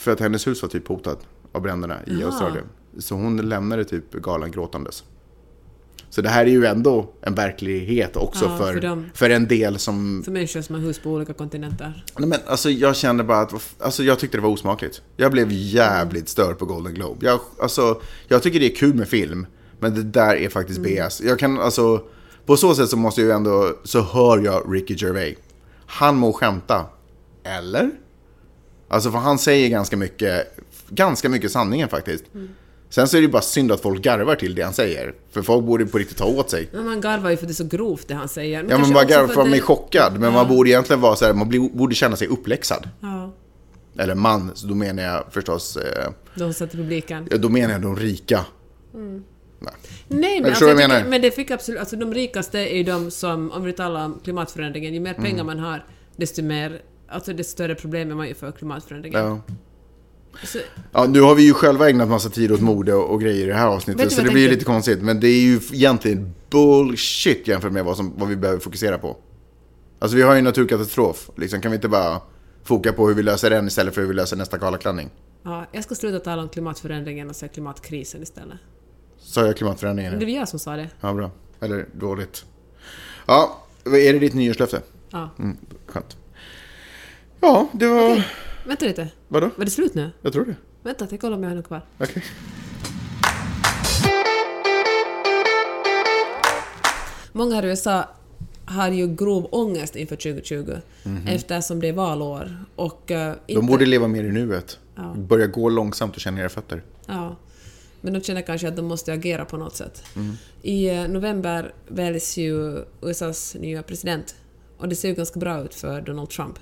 För att hennes hus var typ hotat av bränderna i Jaha. Australien. Så hon lämnade typ galan gråtandes. Så det här är ju ändå en verklighet också Ja, för, för för en del som... För människor som har hus på olika kontinenter. Nej, men alltså jag kände bara att, alltså jag tyckte det var osmakligt. Jag blev jävligt störd på Golden Globe. Jag, alltså, jag tycker det är kul med film, men det där är faktiskt BS. Jag kan, alltså, på så sätt så måste jag ju ändå, så hör jag Ricky Gervais. Han må skämta. Eller? Alltså för han säger ganska mycket, ganska mycket sanningen faktiskt. Sen så är det ju bara synd att folk garvar till det han säger. För folk borde på riktigt ta åt sig. Men man garvar ju för det är så grovt det han säger. Ja men kanske bara också garvar för att man är chockad. Men man borde egentligen vara så här, man borde känna sig uppläxad. Ja, Eller man, så då menar jag förstås, eh, de i publiken. ja, då menar jag de rika. Nej. Nej, men, alltså, jag jag tycker, men det fick absolut... Alltså de rikaste är ju de som, om vi talar om klimatförändringen, ju mer Mm. pengar man har, desto mer... Alltså desto större problem är man ju för klimatförändringen. Ja. Så, Ja, nu har vi ju själva ägnat massa tid åt mode och, och grejer i det här avsnittet. Så det blir ju lite konstigt. Men det är ju egentligen bullshit jämfört med vad, som, vad vi behöver fokusera på. Alltså vi har ju en naturkatastrof. Liksom, kan vi inte bara foka på hur vi löser den istället för hur vi löser nästa Karlaklänning? ja, jag ska sluta tala om klimatförändringen och säga klimatkrisen istället. Sa jag klimatförändringen Det var jag som sa det. Ja, bra. Eller dåligt. Ja, är det ditt nyårslöfte? Ja. Mm, skönt. Ja, det var... Vänta lite. Vadå? Var det slut nu? Jag tror det. Vänta, jag kollar om jag har något kvar. Okej. Många här i USA har ju grov ångest inför 2020 eftersom det är valår. Och, eh, inte, Mhm. De borde leva mer i nuet. Ja. Börja gå långsamt och känna era fötter. Ja. Men de känner kanske att de måste agera på något sätt. Mm. I eh, november väljs ju USAs nya president och det ser ju ganska bra ut för Donald Trump.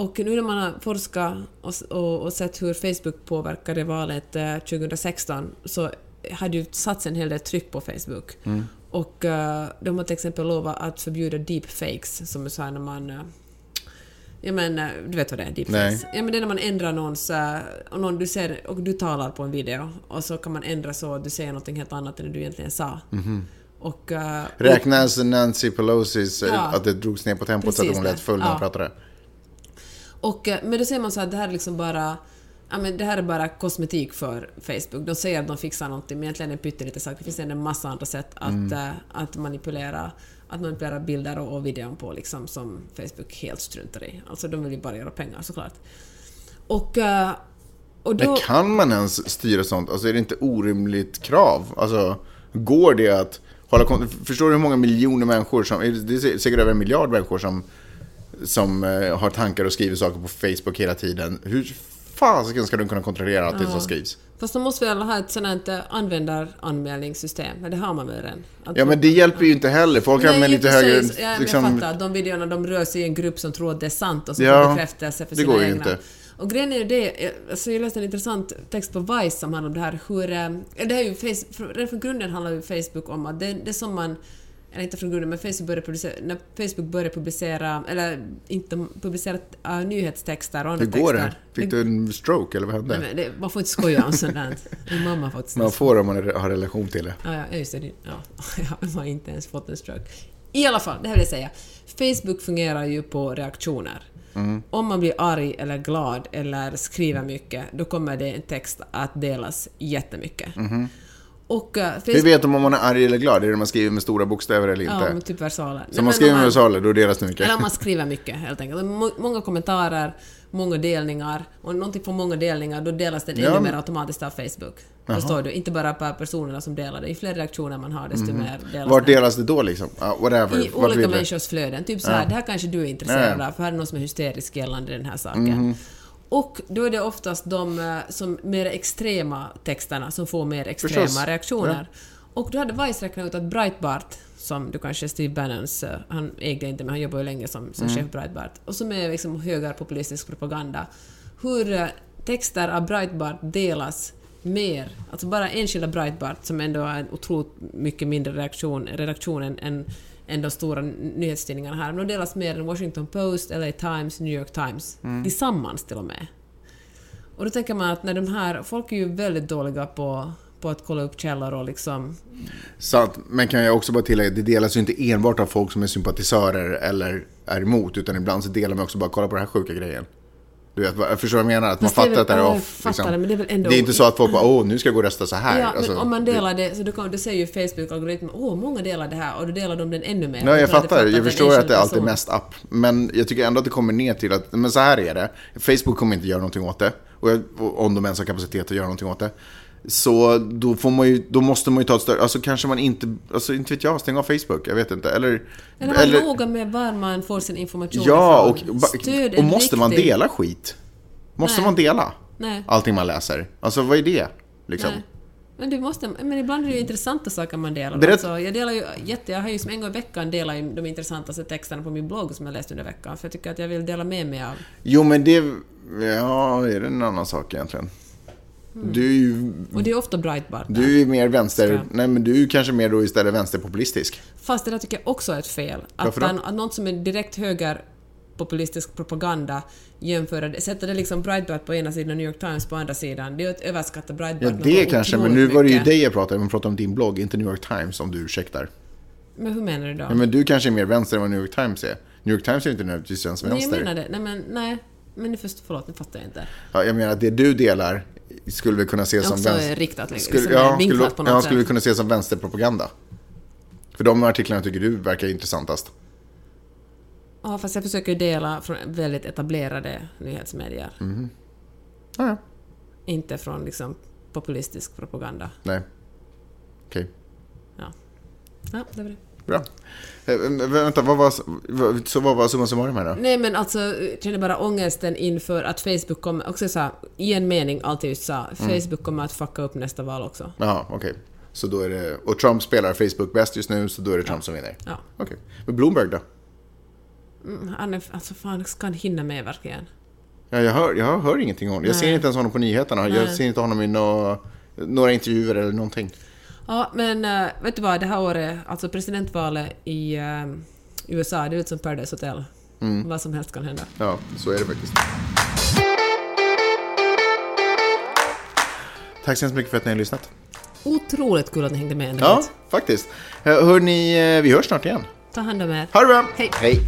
Mm. Och nu när man har forskat och, och, och sett hur Facebook påverkade valet eh, 2016 så hade ju satts en hel del tryck på Facebook. Mm. Och eh, de har till exempel lovat att förbjuda deepfakes, som är så här när man... eh, Ja men, eh, du vet vad det är, deepfakes? Nej. Ja men det är när man ändrar någons... eh, Och, någon, du ser, och du talar på en video och så kan man ändra så att du säger något helt annat än det du egentligen sa. Mhm. Och... eh, Räknas Nancy Pelosis, Ja. att det drogs ner på tempot så att hon lät full när hon Ja. pratade? Och, eh, men då ser man så att det här är liksom bara... Ja, men det här är bara kosmetik för Facebook. De säger att de fixar någonting, men egentligen är det pyttelite saker. Det finns en massa andra sätt att, Mm. eh, att, manipulera, att manipulera bilder och, och videon på liksom, som Facebook helt struntar i. Alltså de vill ju bara göra pengar såklart. Och, eh, och då... Men kan man ens styra sånt? Alltså är det inte orimligt krav? Alltså, går det att hålla Förstår du hur många miljoner människor som, det är säkert över en miljard människor som, som eh, har tankar och skriver saker på Facebook hela tiden. Hur fasiken ska de kunna kontrollera allt det som skrivs? Fast de måste väl ha ett sånt här användaranmälningssystem? Men det har man väl redan? Att Ja men det hjälper ju inte heller. Folk Nej, använder lite högre... ja, liksom, Jag fattar, de videorna de rör sig i en grupp som tror att det är sant och som Ja, får bekräftelse för det sina går ju egna. inte. Och grejen är ju det, alltså jag läste en intressant text på Vice som handlar om det här hur... eh, Det här är ju face, redan från grunden handlar ju Facebook om att det, det som man eller inte från grunden, men Facebook började publicera, när Facebook började publicera, eller inte publicera äh, nyhetstexter och andra hur går det? texter. Fick du en stroke eller vad hände? Nej, men det, man får inte skoja om sånt där. Min mamma har faktiskt Man får om man har relation till det. Ja, ja, just det. det- Ja, jag har inte ens fått en stroke. I alla fall, det här vill jag säga. Facebook fungerar ju på reaktioner. Om man blir arg eller glad eller skriver mycket, då kommer det en text att delas jättemycket. Och uh, Hur Facebook... vet de om man är arg eller glad? Är det om man skriver med stora bokstäver eller inte? Ja, men typ versaler. Så om man skriver med versaler, då delas det mycket? Eller man skriver mycket helt enkelt. Må- Många kommentarer, många delningar. Och någonting får många delningar, då delas den Ja. ännu mer automatiskt av Facebook. Förstår du? Inte bara per personerna som delar det. Ju fler reaktioner man har, desto mer delas Vart det. delas det då liksom? Ja, whatever. I Vart olika människors flöden. Typ så här, det här kanske du är intresserad Ja. Av, för här är någon som är hysterisk gällande den här saken. Och då är det oftast de eh, som mer extrema texterna som får mer extrema Förstås. reaktioner. Och då hade Vice räknat ut att Breitbart, som du kanske Steve Bannons, eh, han ägde inte men han jobbar ju länge som, som Mm. chef Breitbart, och som är liksom högerpopulistisk propaganda, hur eh, texter av Breitbart delas mer, alltså bara enskilda Breitbart som ändå har en otroligt mycket mindre reaktion, redaktion än, än, än de stora nyhetstidningarna här, de delas mer än Washington Post, LA Times, New York Times, Mm. tillsammans till och med. Och då tänker man att när de här, folk är ju väldigt dåliga på, på att kolla upp källor och liksom... Sant, men kan jag också bara tillägga, det delas ju inte enbart av folk som är sympatisörer eller är emot, utan ibland så delar man också bara, kolla på den här sjuka grejen. Du vet, jag förstår vad jag menar? Att man Fast fattar väl- att det är off. fattar det, men det är väl ändå- det är inte så att folk bara, åh, nu ska jag gå och rösta så här. Ja, Alltså, men om man delar det, så då, kan, då säger ju Facebook-algoritmen åh, många delar det här och då delar de den ännu mer. Ja, jag fattar. Jag förstår att det är alltid mest app. Men jag tycker ändå att det kommer ner till att, men så här är det. Facebook kommer inte göra någonting åt det. Och jag, och om de ens har kapacitet att göra någonting åt det. Så då, får man ju, då måste man ju ta ett större, alltså kanske man inte, alltså inte vet jag, stäng av Facebook, jag vet inte. Eller, Eller vara noga med var man får sin information ja, ifrån. och, Stöd och måste man riktig- dela skit? Måste Nej. man dela Nej. allting man läser? Alltså vad är det? Liksom? Nej. Men, du måste, men ibland är det ju intressanta saker man delar. Berätt- Alltså, jag delar ju jätte, jag har ju som en gång i veckan delat de intressantaste texterna på min blogg som jag läst under veckan. För jag tycker att jag vill dela med mig av. Jo men det, ja, är det en annan sak egentligen? Mm. Du är ju Och det är ofta Breitbart. Du är ju mer vänster, nej men du är kanske mer då istället vänsterpopulistisk. Fast det där tycker jag också är ett fel. Att, då? att något som är direkt högerpopulistisk propaganda jämföra det, sätta det liksom Breitbart på ena sidan och New York Times på andra sidan. Det är ju att överskatta Breitbart Ja det kanske, men nu var det ju dig jag pratade om, jag pratade om din blogg, inte New York Times om du ursäktar. Men hur menar du då? Ja, men du kanske är mer vänster än vad New York Times är. New York Times är inte nödvändigtvis ens Nej, jag vänster. menar det. Nej, men nej. Men först, förlåt, nu fattar jag inte. Ja, jag menar att det du delar skulle vi kunna se som vänster... riktat, liksom, skulle, som ja, är vinklat skulle, på något ja, sätt. skulle vi kunna se som vänsterpropaganda. För de artiklarna tycker du verkar intressantast. Ja, fast jag försöker dela från väldigt etablerade nyhetsmedier. Mm. Ja, ja. Inte från liksom populistisk propaganda. Nej. Okej. Ja. Ja, det var det. Bra. Eh, vä- vänta, vad var, så vad var summa summarum här då? Nej men alltså, jag känner bara ångesten inför att Facebook kommer, också så här, i en mening alltid just sa, Mm. Facebook kommer att fucka upp nästa val också. Ja, okej. Så då är det... Och Trump spelar Facebook bäst just nu, så då är det Trump som vinner? Ja. Okej. Men Bloomberg då? Mm, Han är, alltså fan, ska han hinna med verkligen? Ja, jag, hör, jag hör ingenting om det. Jag Nej. ser inte ens honom på nyheterna. Jag Nej. ser inte honom i nå, några intervjuer eller någonting. Ja, men äh, vet du vad, det här året, alltså presidentvalet i äh, USA, det är ut som Paradise Hotel. Mm. Vad som helst kan hända. Ja, så är det faktiskt. Tack så hemskt mycket för att ni har lyssnat. Otroligt kul att ni hängde med. Ja, faktiskt. Hörni, eh, vi hörs snart igen. Ta hand om er. Ha det bra! Hej. Hej.